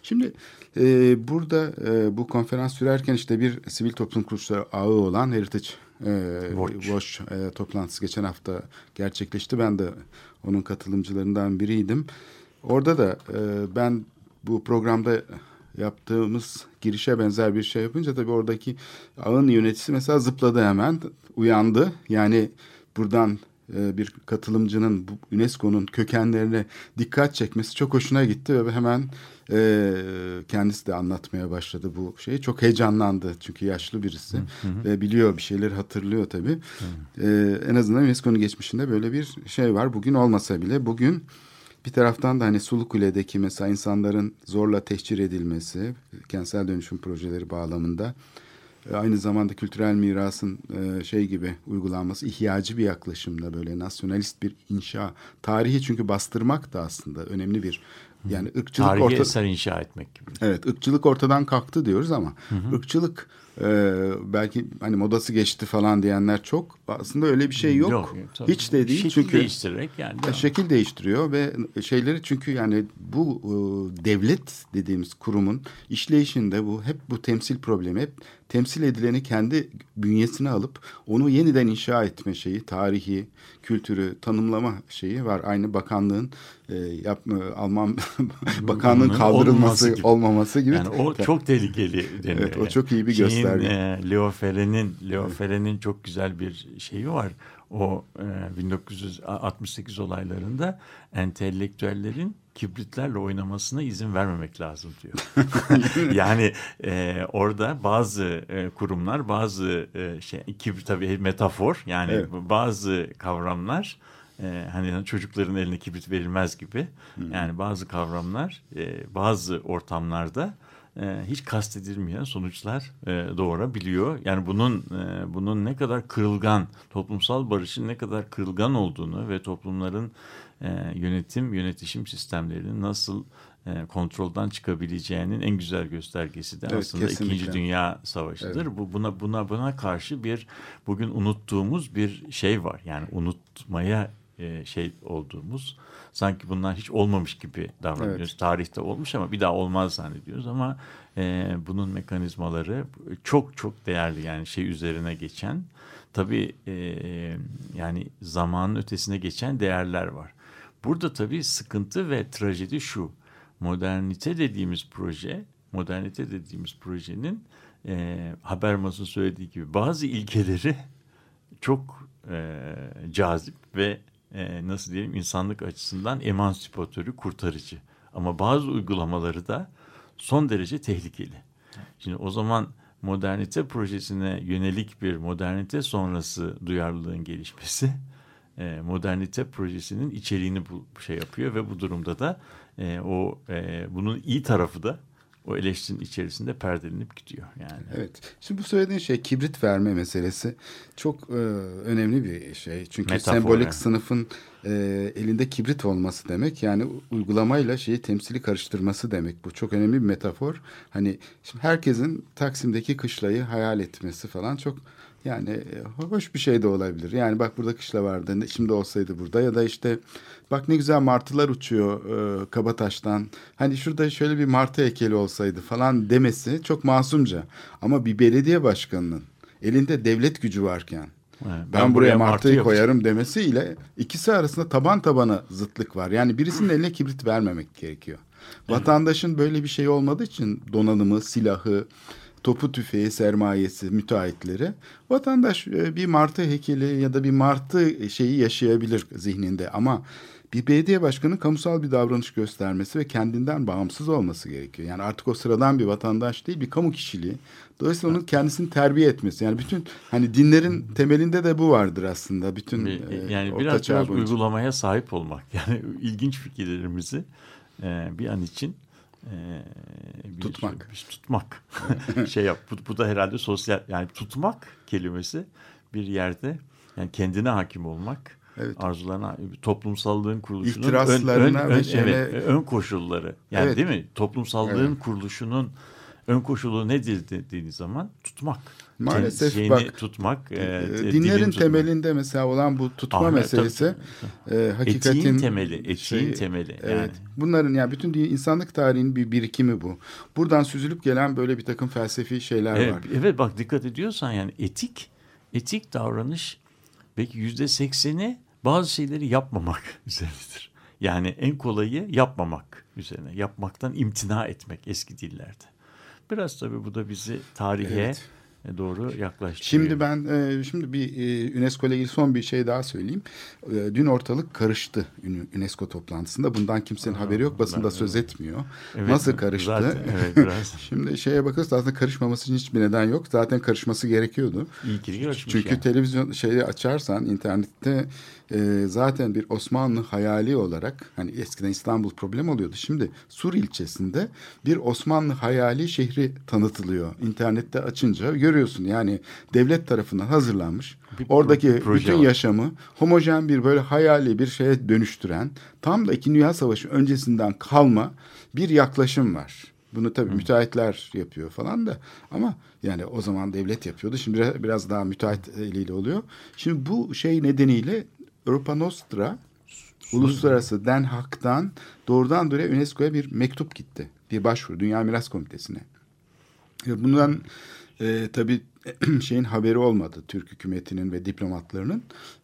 Şimdi e, burada e, bu konferans sürerken işte bir sivil toplum kuruluşları ağı olan Heritage e, Watch. Watch e, toplantısı geçen hafta gerçekleşti. Ben de onun katılımcılarından biriydim. Orada da e, ben bu programda yaptığımız girişe benzer bir şey yapınca tabii oradaki ağın yöneticisi mesela zıpladı hemen uyandı. Yani buradan bir katılımcının UNESCO'nun kökenlerine dikkat çekmesi çok hoşuna gitti ve hemen e, kendisi de anlatmaya başladı bu şeyi. Çok heyecanlandı çünkü yaşlı birisi ve biliyor bir şeyleri hatırlıyor tabii. E, en azından UNESCO'nun geçmişinde böyle bir şey var. Bugün olmasa bile bugün bir taraftan da hani Sulukule'deki mesela insanların zorla tehcir edilmesi, kentsel dönüşüm projeleri bağlamında e, aynı zamanda kültürel mirasın e, şey gibi uygulanması ihyacı bir yaklaşımda böyle nasyonalist bir inşa. Tarihi çünkü bastırmak da aslında önemli bir yani ırkçılık Tarihi orta, eser inşa etmek gibi. Evet ırkçılık ortadan kalktı diyoruz ama ırkçılık Ee, belki hani modası geçti falan diyenler çok. Aslında öyle bir şey yok. tabii. Hiç de değil. Şekil çünkü değiştirerek yani. devam. şekil değiştiriyor ve şeyleri çünkü yani bu e, devlet dediğimiz kurumun işleyişinde bu hep bu temsil problemi hep temsil edileni kendi bünyesine alıp onu yeniden inşa etme şeyi tarihi kültürü tanımlama şeyi var aynı bakanlığın e, yapma Alman <laughs> bakanlığın kaldırılması olmaması gibi. olmaması gibi Yani o çok tehlikeli deniyor. Evet, o çok iyi bir Şeyin, gösterge. e, Leo Ferre'nin Leo Ferre'nin çok güzel bir şeyi var. O e, 1968 olaylarında entelektüellerin kibritlerle oynamasına izin vermemek lazım diyor. <laughs> <laughs> yani e, orada bazı e, kurumlar, bazı e, şey kibrit tabii metafor yani Evet. bazı kavramlar e, hani çocukların eline kibrit verilmez gibi. Yani bazı kavramlar e, bazı ortamlarda e, hiç kastedilmeyen sonuçlar e, doğurabiliyor. Yani bunun e, bunun ne kadar kırılgan, toplumsal barışın ne kadar kırılgan olduğunu ve toplumların e, yönetim, yönetişim sistemlerinin nasıl e, kontrolden çıkabileceğinin en güzel göstergesi de Evet, aslında kesinlikle. İkinci Dünya Savaşı'dır. Bu buna buna buna karşı bir bugün unuttuğumuz bir şey var. Yani unutmaya e, şey olduğumuz sanki bunlar hiç olmamış gibi davranıyoruz. Tarihte olmuş ama bir daha olmaz zannediyoruz ama e, bunun mekanizmaları çok çok değerli yani şey üzerine geçen tabii e, yani zamanın ötesine geçen değerler var. Burada tabii sıkıntı ve trajedi şu. Modernite dediğimiz proje, modernite dediğimiz projenin e, Habermas'ın söylediği gibi bazı ilkeleri <laughs> çok e, cazip ve e, nasıl diyelim insanlık açısından emansipatörü, kurtarıcı. Ama bazı uygulamaları da son derece tehlikeli. Şimdi o zaman modernite projesine yönelik bir modernite sonrası duyarlılığın gelişmesi e, modernite projesinin içeriğini bu şey yapıyor ve bu durumda da e, o e, bunun iyi tarafı da o eleştirinin içerisinde perdelenip gidiyor yani. Evet. Şimdi bu söylediğin şey kibrit verme meselesi çok e, önemli bir şey. Çünkü Metafor, sembolik evet. sınıfın e, elinde kibrit olması demek. Yani uygulamayla şeyi temsili karıştırması demek. Bu çok önemli bir metafor. Hani şimdi herkesin Taksim'deki kışlayı hayal etmesi falan çok yani e, hoş bir şey de olabilir. Yani bak burada kışla vardı. Şimdi olsaydı burada ya da işte bak ne güzel martılar uçuyor e, Kabataş'tan. Hani şurada şöyle bir martı heykeli olsaydı falan demesi çok masumca. Ama bir belediye başkanının elinde devlet gücü varken Evet, ben, buraya, martıyı yapacağım. koyarım demesiyle ikisi arasında taban tabana zıtlık var. Yani birisinin eline kibrit vermemek gerekiyor. Vatandaşın böyle bir şey olmadığı için donanımı, silahı, topu tüfeği, sermayesi, müteahhitleri vatandaş e, bir martı heykeli ya da bir martı şeyi yaşayabilir zihninde ama bir belediye başkanının kamusal bir davranış göstermesi ve kendinden bağımsız olması gerekiyor. Yani artık o sıradan bir vatandaş değil, bir kamu kişiliği. Dolayısıyla onun kendisini terbiye etmesi. Yani bütün hani dinlerin temelinde de bu vardır aslında. Bütün Bir- e, yani Orta biraz, biraz boyunca. uygulamaya sahip olmak. <laughs> Yani ilginç fikirlerimizi e, bir an için e, Tutmak. bir tutmak. <laughs> şey yap. Bu, bu da herhalde sosyal yani tutmak kelimesi bir yerde yani kendine hakim olmak. Evet. Arzularına, toplumsallığın kuruluşunun İhtiraslarına ve ön, şeyine- evet, ön koşulları. Yani Evet. değil mi? Toplumsallığın kuruluşunun ön koşulu nedir dediğiniz zaman tutmak. Maalesef Şeyini bak, tutmak. e, E, dilini dinlerin tutmak. temelinde mesela olan bu tutma Ahmet, meselesi e, hakikatin Etiğin temeli, etiğin şeyi- temeli Evet. yani. Bunların yani bütün insanlık tarihinin bir birikimi bu. Buradan süzülüp gelen böyle bir takım felsefi şeyler Evet, var. evet bak dikkat ediyorsan yani etik, etik davranış belki yüzde sekseni bazı şeyleri yapmamak <laughs> üzerinedir. Yani en kolayı yapmamak üzerine. Yapmaktan imtina etmek eski dillerde. Biraz tabii bu da bizi tarihe Evet. doğru yaklaştırıyor. Şimdi ben e, şimdi bir e, UNESCO ile ilgili son bir şey daha söyleyeyim. E, dün ortalık karıştı UNESCO toplantısında. Bundan kimsenin haberi yok. Basında ben- söz etmiyor. Evet, Nasıl karıştı? Zaten, evet <laughs> biraz. Şimdi şeye bakırsa aslında karışmaması için hiçbir neden yok. Zaten karışması gerekiyordu. İyi ki Çünkü yani. televizyon şeyi açarsan internette e, zaten bir Osmanlı hayali olarak hani eskiden İstanbul problem oluyordu. Şimdi Sur ilçesinde bir Osmanlı hayali şehri tanıtılıyor. İnternette açınca görüyorsun yani devlet tarafından hazırlanmış. Bir Oradaki bütün var. yaşamı homojen bir böyle hayali bir şeye dönüştüren tam da İkinci Dünya Savaşı öncesinden kalma bir yaklaşım var. Bunu tabii müteahhitler yapıyor falan da ama yani o zaman devlet yapıyordu. Şimdi biraz daha müteahhit eliyle oluyor. Şimdi bu şey nedeniyle Europa Nostra Uluslararası Den Haag'dan doğrudan doğruya UNESCO'ya bir mektup gitti. Bir başvuru Dünya Miras Komitesi'ne. Bundan e, tabii <clears throat> şeyin haberi olmadı Türk hükümetinin ve diplomatlarının.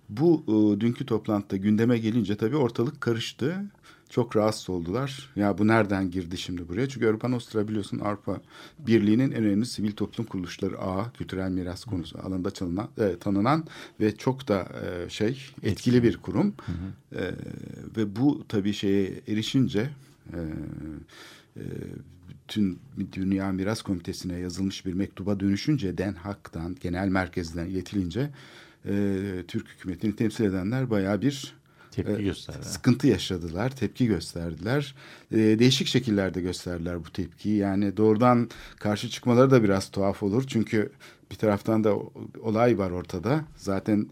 Bu e, dünkü toplantıda gündeme gelince tabii ortalık karıştı. Çok rahatsız oldular. Ya bu nereden girdi şimdi buraya? Çünkü Avrupa Nostra biliyorsun Avrupa Birliği'nin en önemli sivil toplum kuruluşları ağı, kültürel miras konusu alanında çalınan, e, tanınan ve çok da e, şey etkili bir kurum. E, ve bu tabii şeye erişince e, e, bütün Dünya Miras Komitesi'ne yazılmış bir mektuba dönüşünce Den Haag'dan, genel merkezden iletilince e, Türk hükümetini temsil edenler bayağı bir Tepki e, gösterdi. Sıkıntı yaşadılar, tepki gösterdiler. E, değişik şekillerde gösterdiler bu tepkiyi. Yani doğrudan karşı çıkmaları da biraz tuhaf olur. Çünkü bir taraftan da olay var ortada. Zaten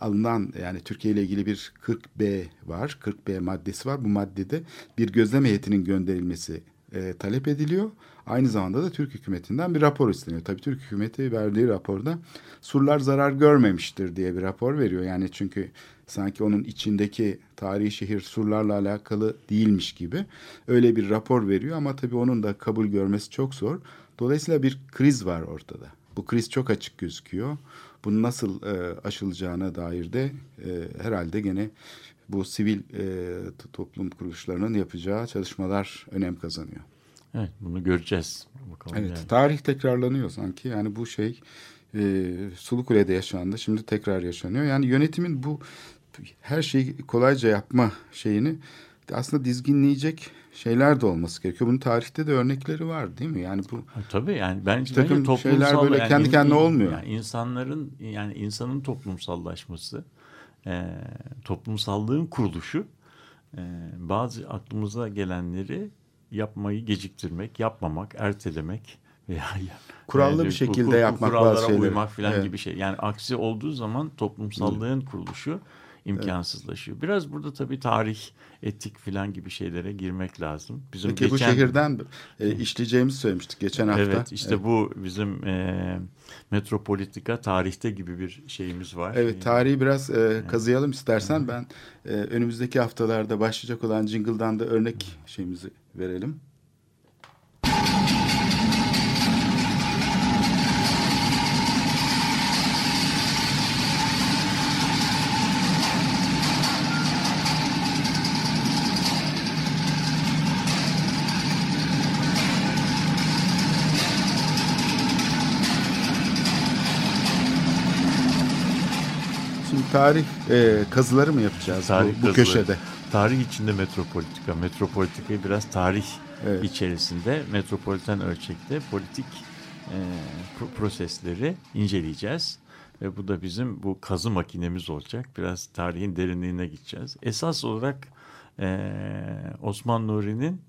alınan yani Türkiye ile ilgili bir 40B var. 40B maddesi var. Bu maddede bir gözlem heyetinin gönderilmesi e, talep ediliyor. Aynı zamanda da Türk hükümetinden bir rapor isteniyor. Tabii Türk hükümeti verdiği raporda surlar zarar görmemiştir diye bir rapor veriyor. Yani çünkü sanki onun içindeki tarihi şehir surlarla alakalı değilmiş gibi öyle bir rapor veriyor ama tabii onun da kabul görmesi çok zor. Dolayısıyla bir kriz var ortada. Bu kriz çok açık gözüküyor. Bunun nasıl e, aşılacağına dair de e, herhalde gene bu sivil e, toplum kuruluşlarının yapacağı çalışmalar önem kazanıyor. Evet bunu göreceğiz. Bakalım Evet, yani. tarih tekrarlanıyor sanki. Yani bu şey e, Sulukule'de yaşandı, şimdi tekrar yaşanıyor. Yani yönetimin bu her şeyi kolayca yapma şeyini aslında dizginleyecek şeyler de olması gerekiyor. Bunun tarihte de örnekleri var değil mi? Yani bu Ha, Tabii yani bence, takım bence toplumsal şeyler böyle yani kendi in- kendine in- olmuyor. Yani insanların yani insanın toplumsallaşması, e, toplumsallığın kuruluşu e, bazı aklımıza gelenleri yapmayı geciktirmek, yapmamak, ertelemek veya Kurallı bir şekilde yapmak bazı kurallara şeyleri. uymak falan Evet. gibi şey. Yani aksi olduğu zaman toplumsallığın kuruluşu imkansızlaşıyor. Biraz burada tabii tarih, etik falan gibi şeylere girmek lazım. Bizim peki bu geçen- şehirden e, işleyeceğimizi söylemiştik geçen hafta. Evet işte bu bizim e, metropolitika tarihte gibi bir şeyimiz var. Evet tarihi biraz e, kazıyalım istersen ben e, önümüzdeki haftalarda başlayacak olan Jingle'dan da örnek şeyimizi verelim. Şimdi tarih e, kazıları mı yapacağız Tarih bu, bu kazıları. köşede? Tarih içinde metropolitika. Metropolitikayı biraz tarih Evet. içerisinde metropoliten ölçekte politik e, pro- prosesleri inceleyeceğiz. Ve bu da bizim bu kazı makinemiz olacak. Biraz tarihin derinliğine gideceğiz. Esas olarak e, Osman Nuri'nin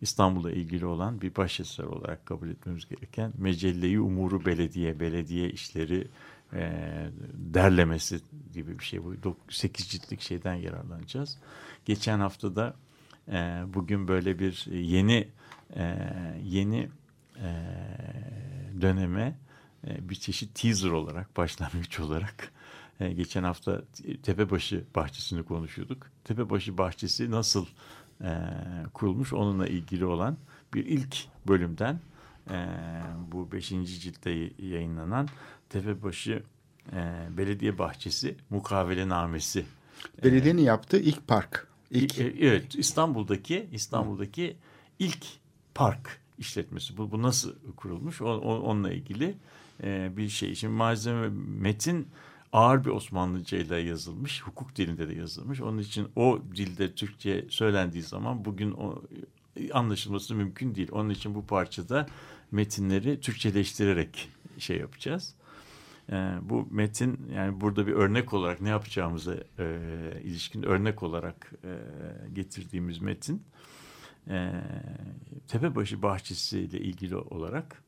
İstanbul'la ilgili olan bir başeser olarak kabul etmemiz gereken Mecelle-i Umuru Belediye, belediye işleri e, derlemesi gibi bir şey bu. 8 ciltlik şeyden yararlanacağız. Geçen haftada e, bugün böyle bir yeni e, yeni e, döneme e, bir çeşit teaser olarak başlangıç olarak e, geçen hafta Tepebaşı bahçesini konuşuyorduk. Tepebaşı bahçesi nasıl e, kurulmuş onunla ilgili olan bir ilk bölümden e, bu 5. ciltte yayınlanan Tepebaşı e, Belediye Bahçesi Mukavelenamesi. Belediyenin yaptığı ilk park. İlk e, Evet, İstanbul'daki İstanbul'daki ilk park işletmesi. Bu, bu nasıl kurulmuş? O, o- onunla ilgili e, bir şey. Şimdi malzeme metin ağır bir Osmanlıca ile yazılmış, hukuk dilinde de yazılmış. Onun için o dilde Türkçe söylendiği zaman bugün o e, anlaşılması mümkün değil. Onun için bu parçada metinleri Türkçeleştirerek şey yapacağız. Ee, bu metin yani burada bir örnek olarak ne yapacağımıza e, ilişkin örnek olarak e, getirdiğimiz metin e, Tepebaşı Bahçesi ile ilgili olarak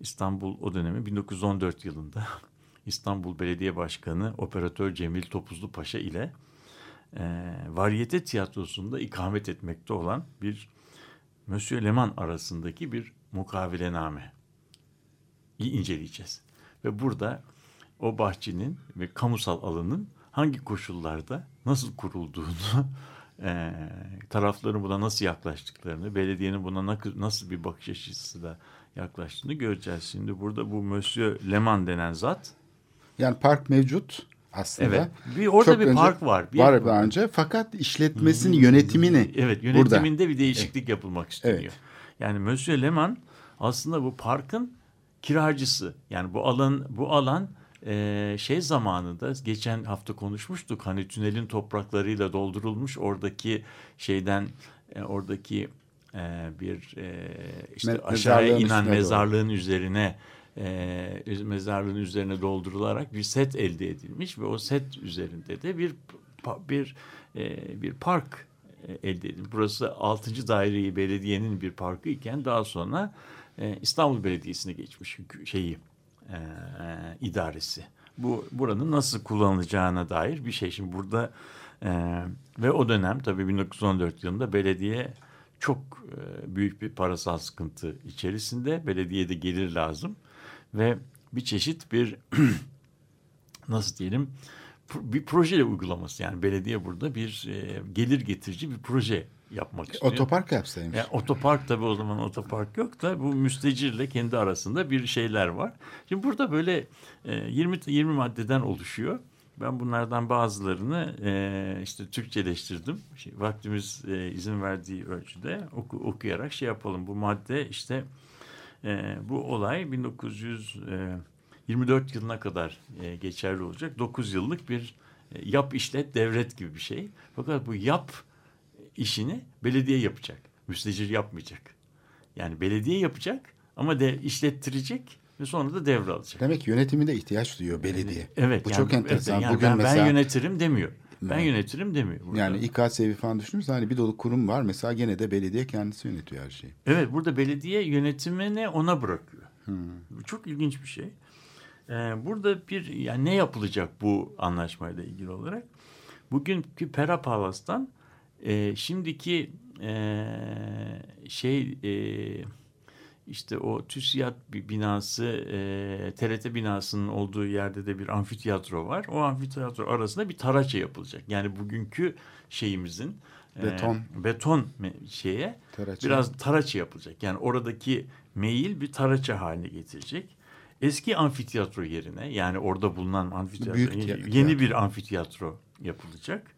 İstanbul o dönemi 1914 yılında <laughs> İstanbul Belediye Başkanı Operatör Cemil Topuzlu Paşa ile e, Variyete Tiyatrosu'nda ikamet etmekte olan bir Monsieur Leman arasındaki bir mukavelename inceleyeceğiz. Ve burada o bahçenin ve kamusal alanın hangi koşullarda nasıl kurulduğunu, <laughs> e, tarafların buna nasıl yaklaştıklarını, belediyenin buna na- nasıl bir bakış açısıyla yaklaştığını göreceğiz. Şimdi burada bu Monsieur Leman denen zat, Yani park mevcut aslında. evet, bir orada Çok bir önce- park var. Bir, var daha önce fakat işletmesini, yönetimini Evet burada. yönetiminde bir değişiklik yapılmak isteniyor. Evet. Yani Monsieur Leman aslında bu parkın kiracısı. Yani bu alan bu alan e, şey zamanında geçen hafta konuşmuştuk. Hani tünelin topraklarıyla doldurulmuş oradaki şeyden e, oradaki e, bir e, işte Me- aşağıya mezarlığın inen üstüne doğru. mezarlığın üzerine e, mezarlığın üzerine doldurularak bir set elde edilmiş ve o set üzerinde de bir bir e, bir park elde edilmiş. Burası 6. daireyi belediyenin bir parkı iken daha sonra e, İstanbul Belediyesi'ne geçmiş şeyi e, idaresi. Bu buranın nasıl kullanılacağına dair bir şey. Şimdi burada e, ve o dönem tabii 1914 yılında belediye çok e, büyük bir parasal sıkıntı içerisinde. Belediyede gelir lazım ve bir çeşit bir <clears throat> nasıl diyelim bir proje uygulaması yani belediye burada bir e, gelir getirici bir proje yapmak istiyor. otopark yapsaymış. Yani otopark tabii o zaman otopark yok da bu müstecirle kendi arasında bir şeyler var. Şimdi burada böyle e, 20 20 maddeden oluşuyor. Ben bunlardan bazılarını e, işte Türkçeleştirdim. Şey, vaktimiz e, izin verdiği ölçüde oku, okuyarak şey yapalım. Bu madde işte e, bu olay 1924 yılına kadar e, geçerli olacak. 9 yıllık bir e, yap işlet devret gibi bir şey. Fakat bu yap işini belediye yapacak. Müstecir yapmayacak. Yani belediye yapacak ama de işlettirecek ve sonra da devralacak. Demek ki yönetiminde ihtiyaç duyuyor belediye. Evet. Bu yani- çok enteresan. evet, yani Bugün ben, mesela ben yönetirim demiyor. Ben yönetirim demiyor. burada. yani İKSV falan düşünürüz hani bir dolu kurum var. Mesela gene de belediye kendisi yönetiyor her şeyi. Evet burada belediye yönetimini ona bırakıyor. Hmm. Bu çok ilginç bir şey. Ee, burada bir yani ne yapılacak bu anlaşmayla ilgili olarak? Bugünkü Pera Palas'tan e, şimdiki e, şey e, işte o TÜSİAD binası e, TRT binasının olduğu yerde de bir amfiteyatro var. O amfiteyatro arasında bir taraça yapılacak. Yani bugünkü şeyimizin e, Beton. beton me- şeye Taraça. biraz taraça yapılacak. Yani oradaki meyil bir taraça haline getirecek. Eski amfiteyatro yerine yani orada bulunan amfiteyatro Büyük yeni, yeni bir amfiteyatro yapılacak.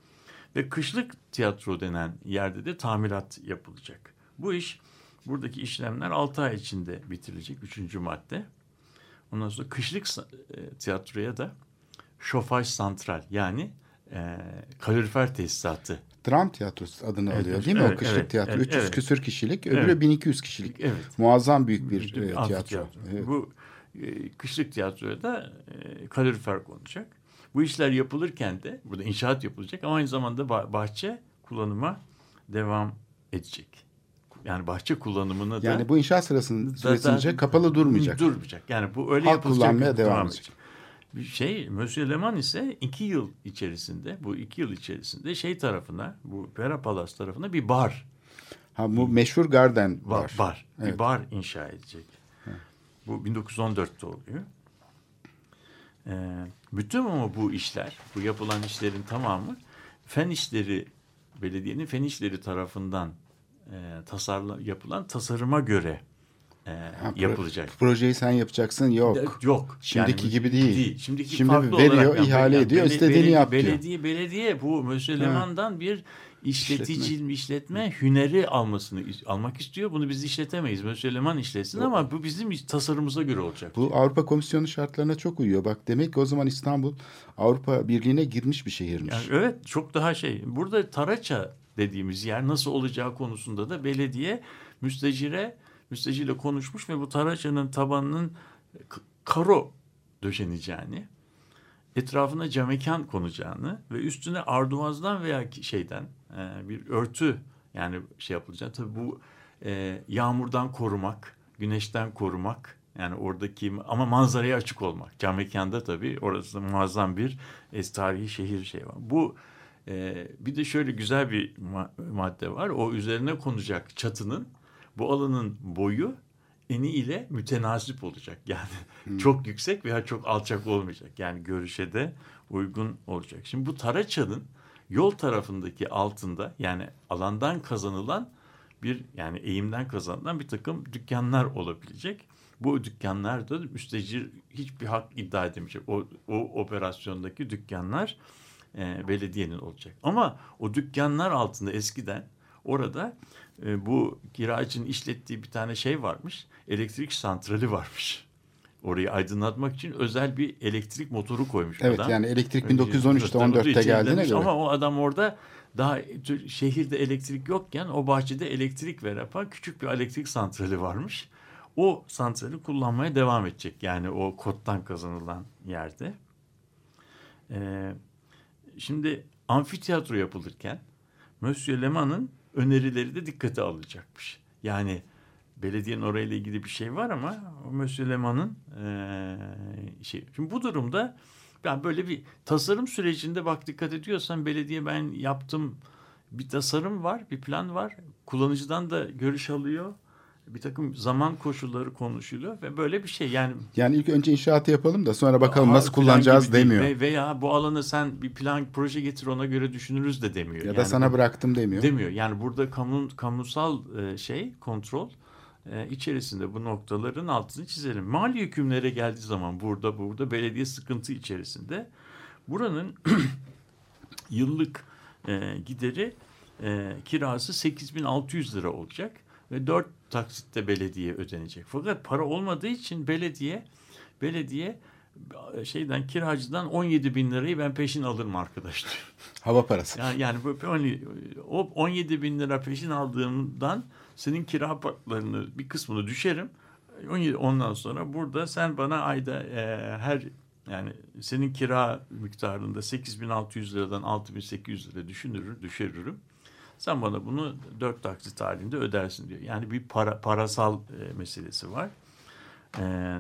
Ve kışlık tiyatro denen yerde de tamirat yapılacak. Bu iş buradaki işlemler 6 ay içinde bitirilecek. Üçüncü madde. Ondan sonra kışlık e, tiyatroya da şofaj santral yani e, kalorifer tesisatı. Dram tiyatrosu adını Evet, alıyor değil mi evet, o kışlık evet, tiyatro? evet, 300 evet. küsür kişilik, öbürü Evet. 1200 kişilik. Evet. Muazzam büyük bir, e, tiyatro. amfiteyatro. Evet. Bu e, kışlık tiyatroya da e, kalorifer konacak. Bu işler yapılırken de burada inşaat yapılacak ama aynı zamanda bah- bahçe kullanıma devam edecek. Yani bahçe kullanımını da Yani bu inşaat sırasının süresince kapalı durmayacak. Durmayacak. Yani bu öyle Halk yapılacak. kullanmaya devam edecek. Bir şey Monsieur Leman ise iki yıl içerisinde bu iki yıl içerisinde şey tarafına bu Pera Palace tarafına bir bar Ha bu meşhur Garden Bar, var. bar. Evet. Bir bar inşa edecek. Bu 1914'te oluyor. Ee, bütün ama bu işler, bu yapılan işlerin tamamı fen işleri, belediyenin fen işleri tarafından e, tasarla, yapılan tasarıma göre e, Ha, yapılacak. Projeyi sen yapacaksın yok. De- Yok. Şimdiki bu- gibi değil. Şimdiki Şimdi farklı veriyor, olarak yani ihale yani ediyor, bele- istediğini belediye- yap diyor. Belediye, belediye bu Monsieur Leman'dan bir işletici, işletme. hüneri almasını almak istiyor. Bunu biz işletemeyiz. Monsieur Leman işletsin ama bu bizim tasarımımıza göre olacak. Bu Avrupa Komisyonu şartlarına çok uyuyor. Bak demek ki o zaman İstanbul Avrupa Birliği'ne girmiş bir şehirmiş. Yani evet çok daha şey. Burada Taraça dediğimiz yer nasıl olacağı konusunda da belediye müstecire müstecirle konuşmuş ve bu Taraça'nın tabanının karo döşeneceğini, etrafına camekan konacağını ve üstüne arduvazdan veya şeyden e, bir örtü yani şey yapılacak. Tabii bu e, yağmurdan korumak, güneşten korumak yani oradaki ama manzaraya açık olmak. Camekanda tabii orası muazzam bir e, tarihi şehir şey var. Bu e, bir de şöyle güzel bir ma- madde var. O üzerine konacak çatının bu alanın boyu eni ile mütenasip olacak. Yani <laughs> çok yüksek veya çok alçak olmayacak. Yani görüşe de uygun olacak. Şimdi bu Taraçan'ın yol tarafındaki altında yani alandan kazanılan bir yani eğimden kazanılan bir takım dükkanlar olabilecek. Bu dükkanlarda müstecir hiçbir hak iddia edemeyecek. O, o operasyondaki dükkanlar e, belediyenin olacak. Ama o dükkanlar altında eskiden orada e, bu kiracının işlettiği bir tane şey varmış. Elektrik santrali varmış. Orayı aydınlatmak için özel bir elektrik motoru koymuş Evet adam. yani elektrik Öyle 1913'te tabii 14'te geldiğine göre. Ama o adam orada daha şehirde elektrik yokken o bahçede elektrik veren küçük bir elektrik santrali varmış. O santrali kullanmaya devam edecek. Yani o koddan kazanılan yerde. Ee, şimdi amfiteyatro yapılırken Monsieur Leman'ın önerileri de dikkate alınacakmış. Yani belediyenin orayla ilgili bir şey var ama Monsieur Leman'ın eee şey. Şimdi bu durumda ben böyle bir tasarım sürecinde bak dikkat ediyorsan belediye ben yaptım bir tasarım var, bir plan var. Kullanıcıdan da görüş alıyor. Bir takım zaman koşulları konuşuluyor ve böyle bir şey yani Yani ilk önce inşaatı yapalım da sonra bakalım nasıl kullanacağız demiyor. Ve, veya bu alanı sen bir plan proje getir ona göre düşünürüz de demiyor. Ya da Yani sana bu- bıraktım demiyor. Demiyor. Yani burada kamu, kamusal e, şey kontrol e, içerisinde bu noktaların altını çizelim. Mali hükümlere geldiği zaman burada burada belediye sıkıntı içerisinde buranın <clears throat> yıllık e, gideri kirası 8600 lira olacak ve 4 taksitte belediye ödenecek. Fakat para olmadığı için belediye belediye e, şeyden kiracıdan 17 bin lirayı ben peşin alırım arkadaş diyor. <laughs> Hava parası. Yani, yani bu- on- o 17 bin lira peşin aldığımdan senin kira paralarını bir kısmını düşerim. 17, ondan sonra burada sen bana ayda e, her yani senin kira miktarında 8600 liradan 6800 lira düşünürür, düşürürüm. Sen bana bunu dört taksit halinde ödersin diyor. Yani bir para, parasal e, meselesi var. E,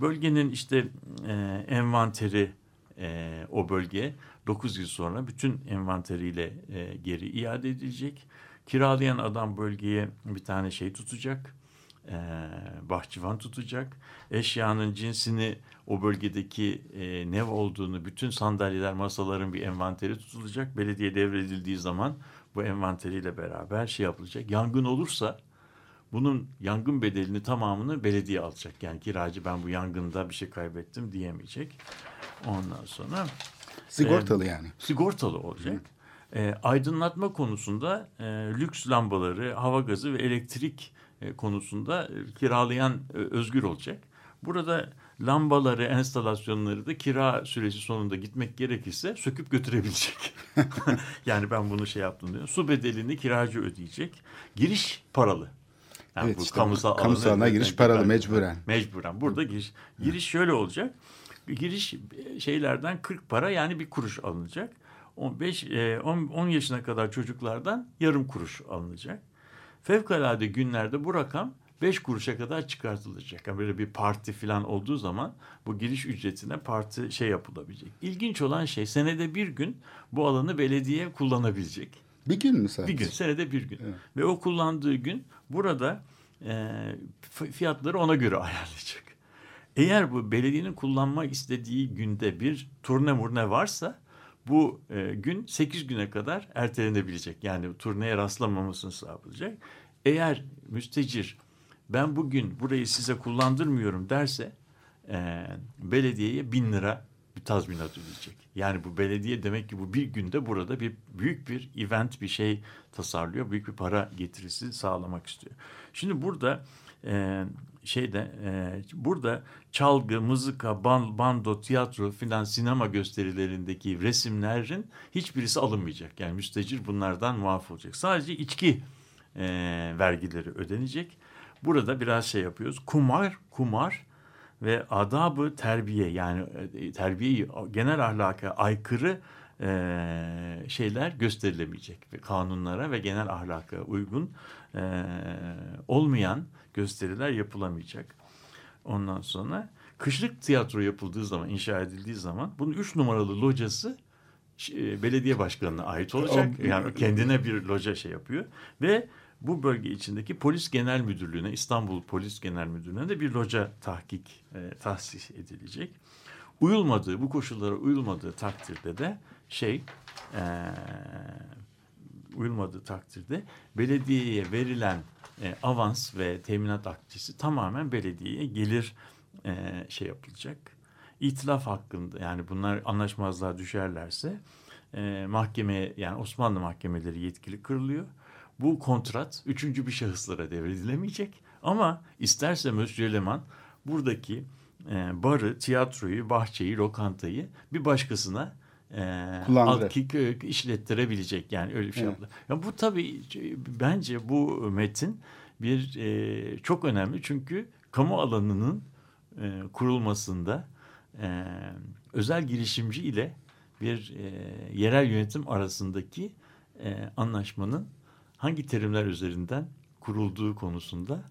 bölgenin işte e, envanteri e, o bölge 9 yıl sonra bütün envanteriyle e, geri iade edilecek. Kiralayan adam bölgeye bir tane şey tutacak. E, bahçıvan tutacak. Eşyanın cinsini o bölgedeki e, ne olduğunu bütün sandalyeler masaların bir envanteri tutulacak. Belediye devredildiği zaman bu envanteriyle beraber şey yapılacak. Yangın olursa bunun yangın bedelini tamamını belediye alacak. Yani kiracı ben bu yangında bir şey kaybettim diyemeyecek. Ondan sonra Sigortalı yani. sigortalı olacak. E, aydınlatma konusunda e, lüks lambaları, hava gazı ve elektrik e, konusunda e, kiralayan e, özgür olacak. Burada lambaları, enstalasyonları da kira süresi sonunda gitmek gerekirse söküp götürebilecek. <laughs> yani ben bunu şey yaptım diyor. Su bedelini kiracı ödeyecek. Giriş paralı. Yani Evet, bu işte kamusal, kamusal alana giriş paralı, mecburen. Mecburen. Burada giriş, giriş şöyle olacak. Giriş e, şeylerden 40 para yani bir kuruş alınacak. 15 e, 10, 10 yaşına kadar çocuklardan yarım kuruş alınacak. Fevkalade günlerde bu rakam 5 kuruşa kadar çıkartılacak. Yani böyle bir parti falan olduğu zaman bu giriş ücretine parti şey yapılabilecek. İlginç olan şey senede bir gün bu alanı belediye kullanabilecek. Bir gün mü sadece? Bir gün, senede bir gün. Evet. Ve o kullandığı gün burada e, fiyatları ona göre <laughs> ayarlayacak. Eğer bu belediyenin kullanma istediği günde bir turne murne varsa bu e, gün 8 güne kadar ertelenebilecek. Yani turneye rastlamamasını sağlayacak. Eğer müstecir ben bugün burayı size kullandırmıyorum derse e, belediyeye bin lira bir tazminat ödeyecek. Yani bu belediye demek ki bu bir günde burada bir büyük bir event bir şey tasarlıyor. Büyük bir para getirisi sağlamak istiyor. Şimdi burada e, şeyde e, burada çalgı, mızıka, ban, bando, tiyatro filan sinema gösterilerindeki resimlerin hiçbirisi alınmayacak. Yani müstecir bunlardan muaf olacak. Sadece içki e, vergileri ödenecek. Burada biraz şey yapıyoruz. Kumar, kumar ve adabı terbiye yani e, terbiyeyi genel ahlaka aykırı e, şeyler gösterilemeyecek ve kanunlara ve genel ahlaka uygun e, olmayan gösteriler yapılamayacak. Ondan sonra kışlık tiyatro yapıldığı zaman, inşa edildiği zaman bunun üç numaralı locası e, belediye başkanına ait olacak. Yani kendine bir loca şey yapıyor ve bu bölge içindeki Polis Genel Müdürlüğü'ne, İstanbul Polis Genel Müdürlüğü'ne de bir loca tahkik e, tahsis edilecek. Uyulmadığı, bu koşullara uyulmadığı takdirde de şey e, uyulmadığı takdirde belediyeye verilen e, avans ve teminat akçesi tamamen belediyeye gelir e, şey yapılacak. İtilaf hakkında yani bunlar anlaşmazlığa düşerlerse e, mahkemeye yani Osmanlı mahkemeleri yetkili kırılıyor. Bu kontrat üçüncü bir şahıslara devredilemeyecek ama isterse Monsieur Leman buradaki e, barı, tiyatroyu, bahçeyi, lokantayı bir başkasına e, alt- ki- işlettirebilecek. Yani öyle bir şey Evet. Ya bu tabii bence bu metin bir e, çok önemli. Çünkü kamu alanının e, kurulmasında e, özel girişimci ile bir e, yerel yönetim arasındaki e, anlaşmanın hangi terimler üzerinden kurulduğu konusunda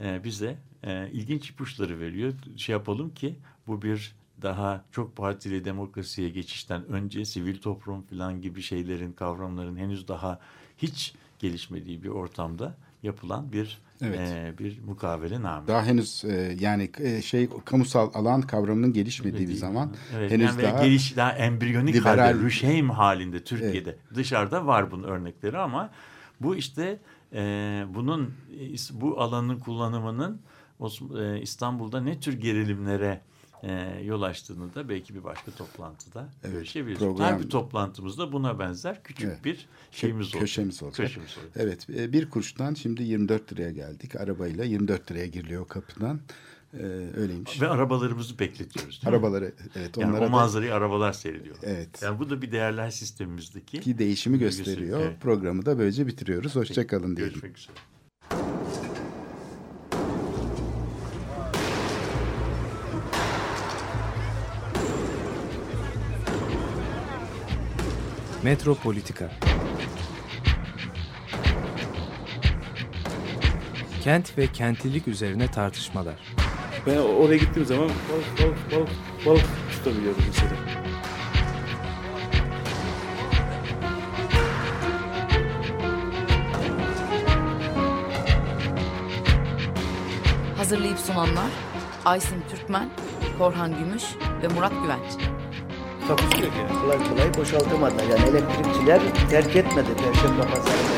e, bize e, ilginç ipuçları veriyor. Şey yapalım ki bu bir daha çok partili demokrasiye geçişten önce sivil toplum falan gibi şeylerin kavramların henüz daha hiç gelişmediği bir ortamda yapılan bir Evet. e, bir mukavele name. Daha henüz e, yani e, şey kamusal alan kavramının gelişmediği bir Değil. zaman Evet, henüz yani daha geliş daha embriyonik liberal- halde, rüşheim halinde Türkiye'de. Dışarıda var bunun örnekleri ama bu işte e, bunun bu alanın kullanımının e, İstanbul'da ne tür gerilimlere e, yol açtığını da belki bir başka toplantıda Evet, görüşebiliriz. program- Her bir toplantımızda buna benzer küçük Evet. bir şeyimiz olacak. köşemiz olacak. Köşemiz olacak. Evet e, bir kuruştan şimdi 24 liraya geldik. Arabayla 24 liraya giriliyor kapıdan. E, öyleymiş. Ve arabalarımızı bekletiyoruz. değil mi? Arabaları evet Yani onlara o da manzarayı arabalar seyrediyor. Evet. Yani bu da bir değerler sistemimizdeki ki değişimi gösteriyor. gösteri- evet. Programı da böylece bitiriyoruz. Hoşçakalın diyelim. Görüşmek üzere. Metropolitika Kent ve kentlilik üzerine tartışmalar. Ben oraya gittiğim zaman balık balık balık balık tutabiliyordum mesela. Hazırlayıp sunanlar Aysin Türkmen, Korhan Gümüş ve Murat Güvenç. Takusu yok yani. Kolay kolay boşaltamadı. Yani elektrikçiler terk etmedi Perşembe Pazarı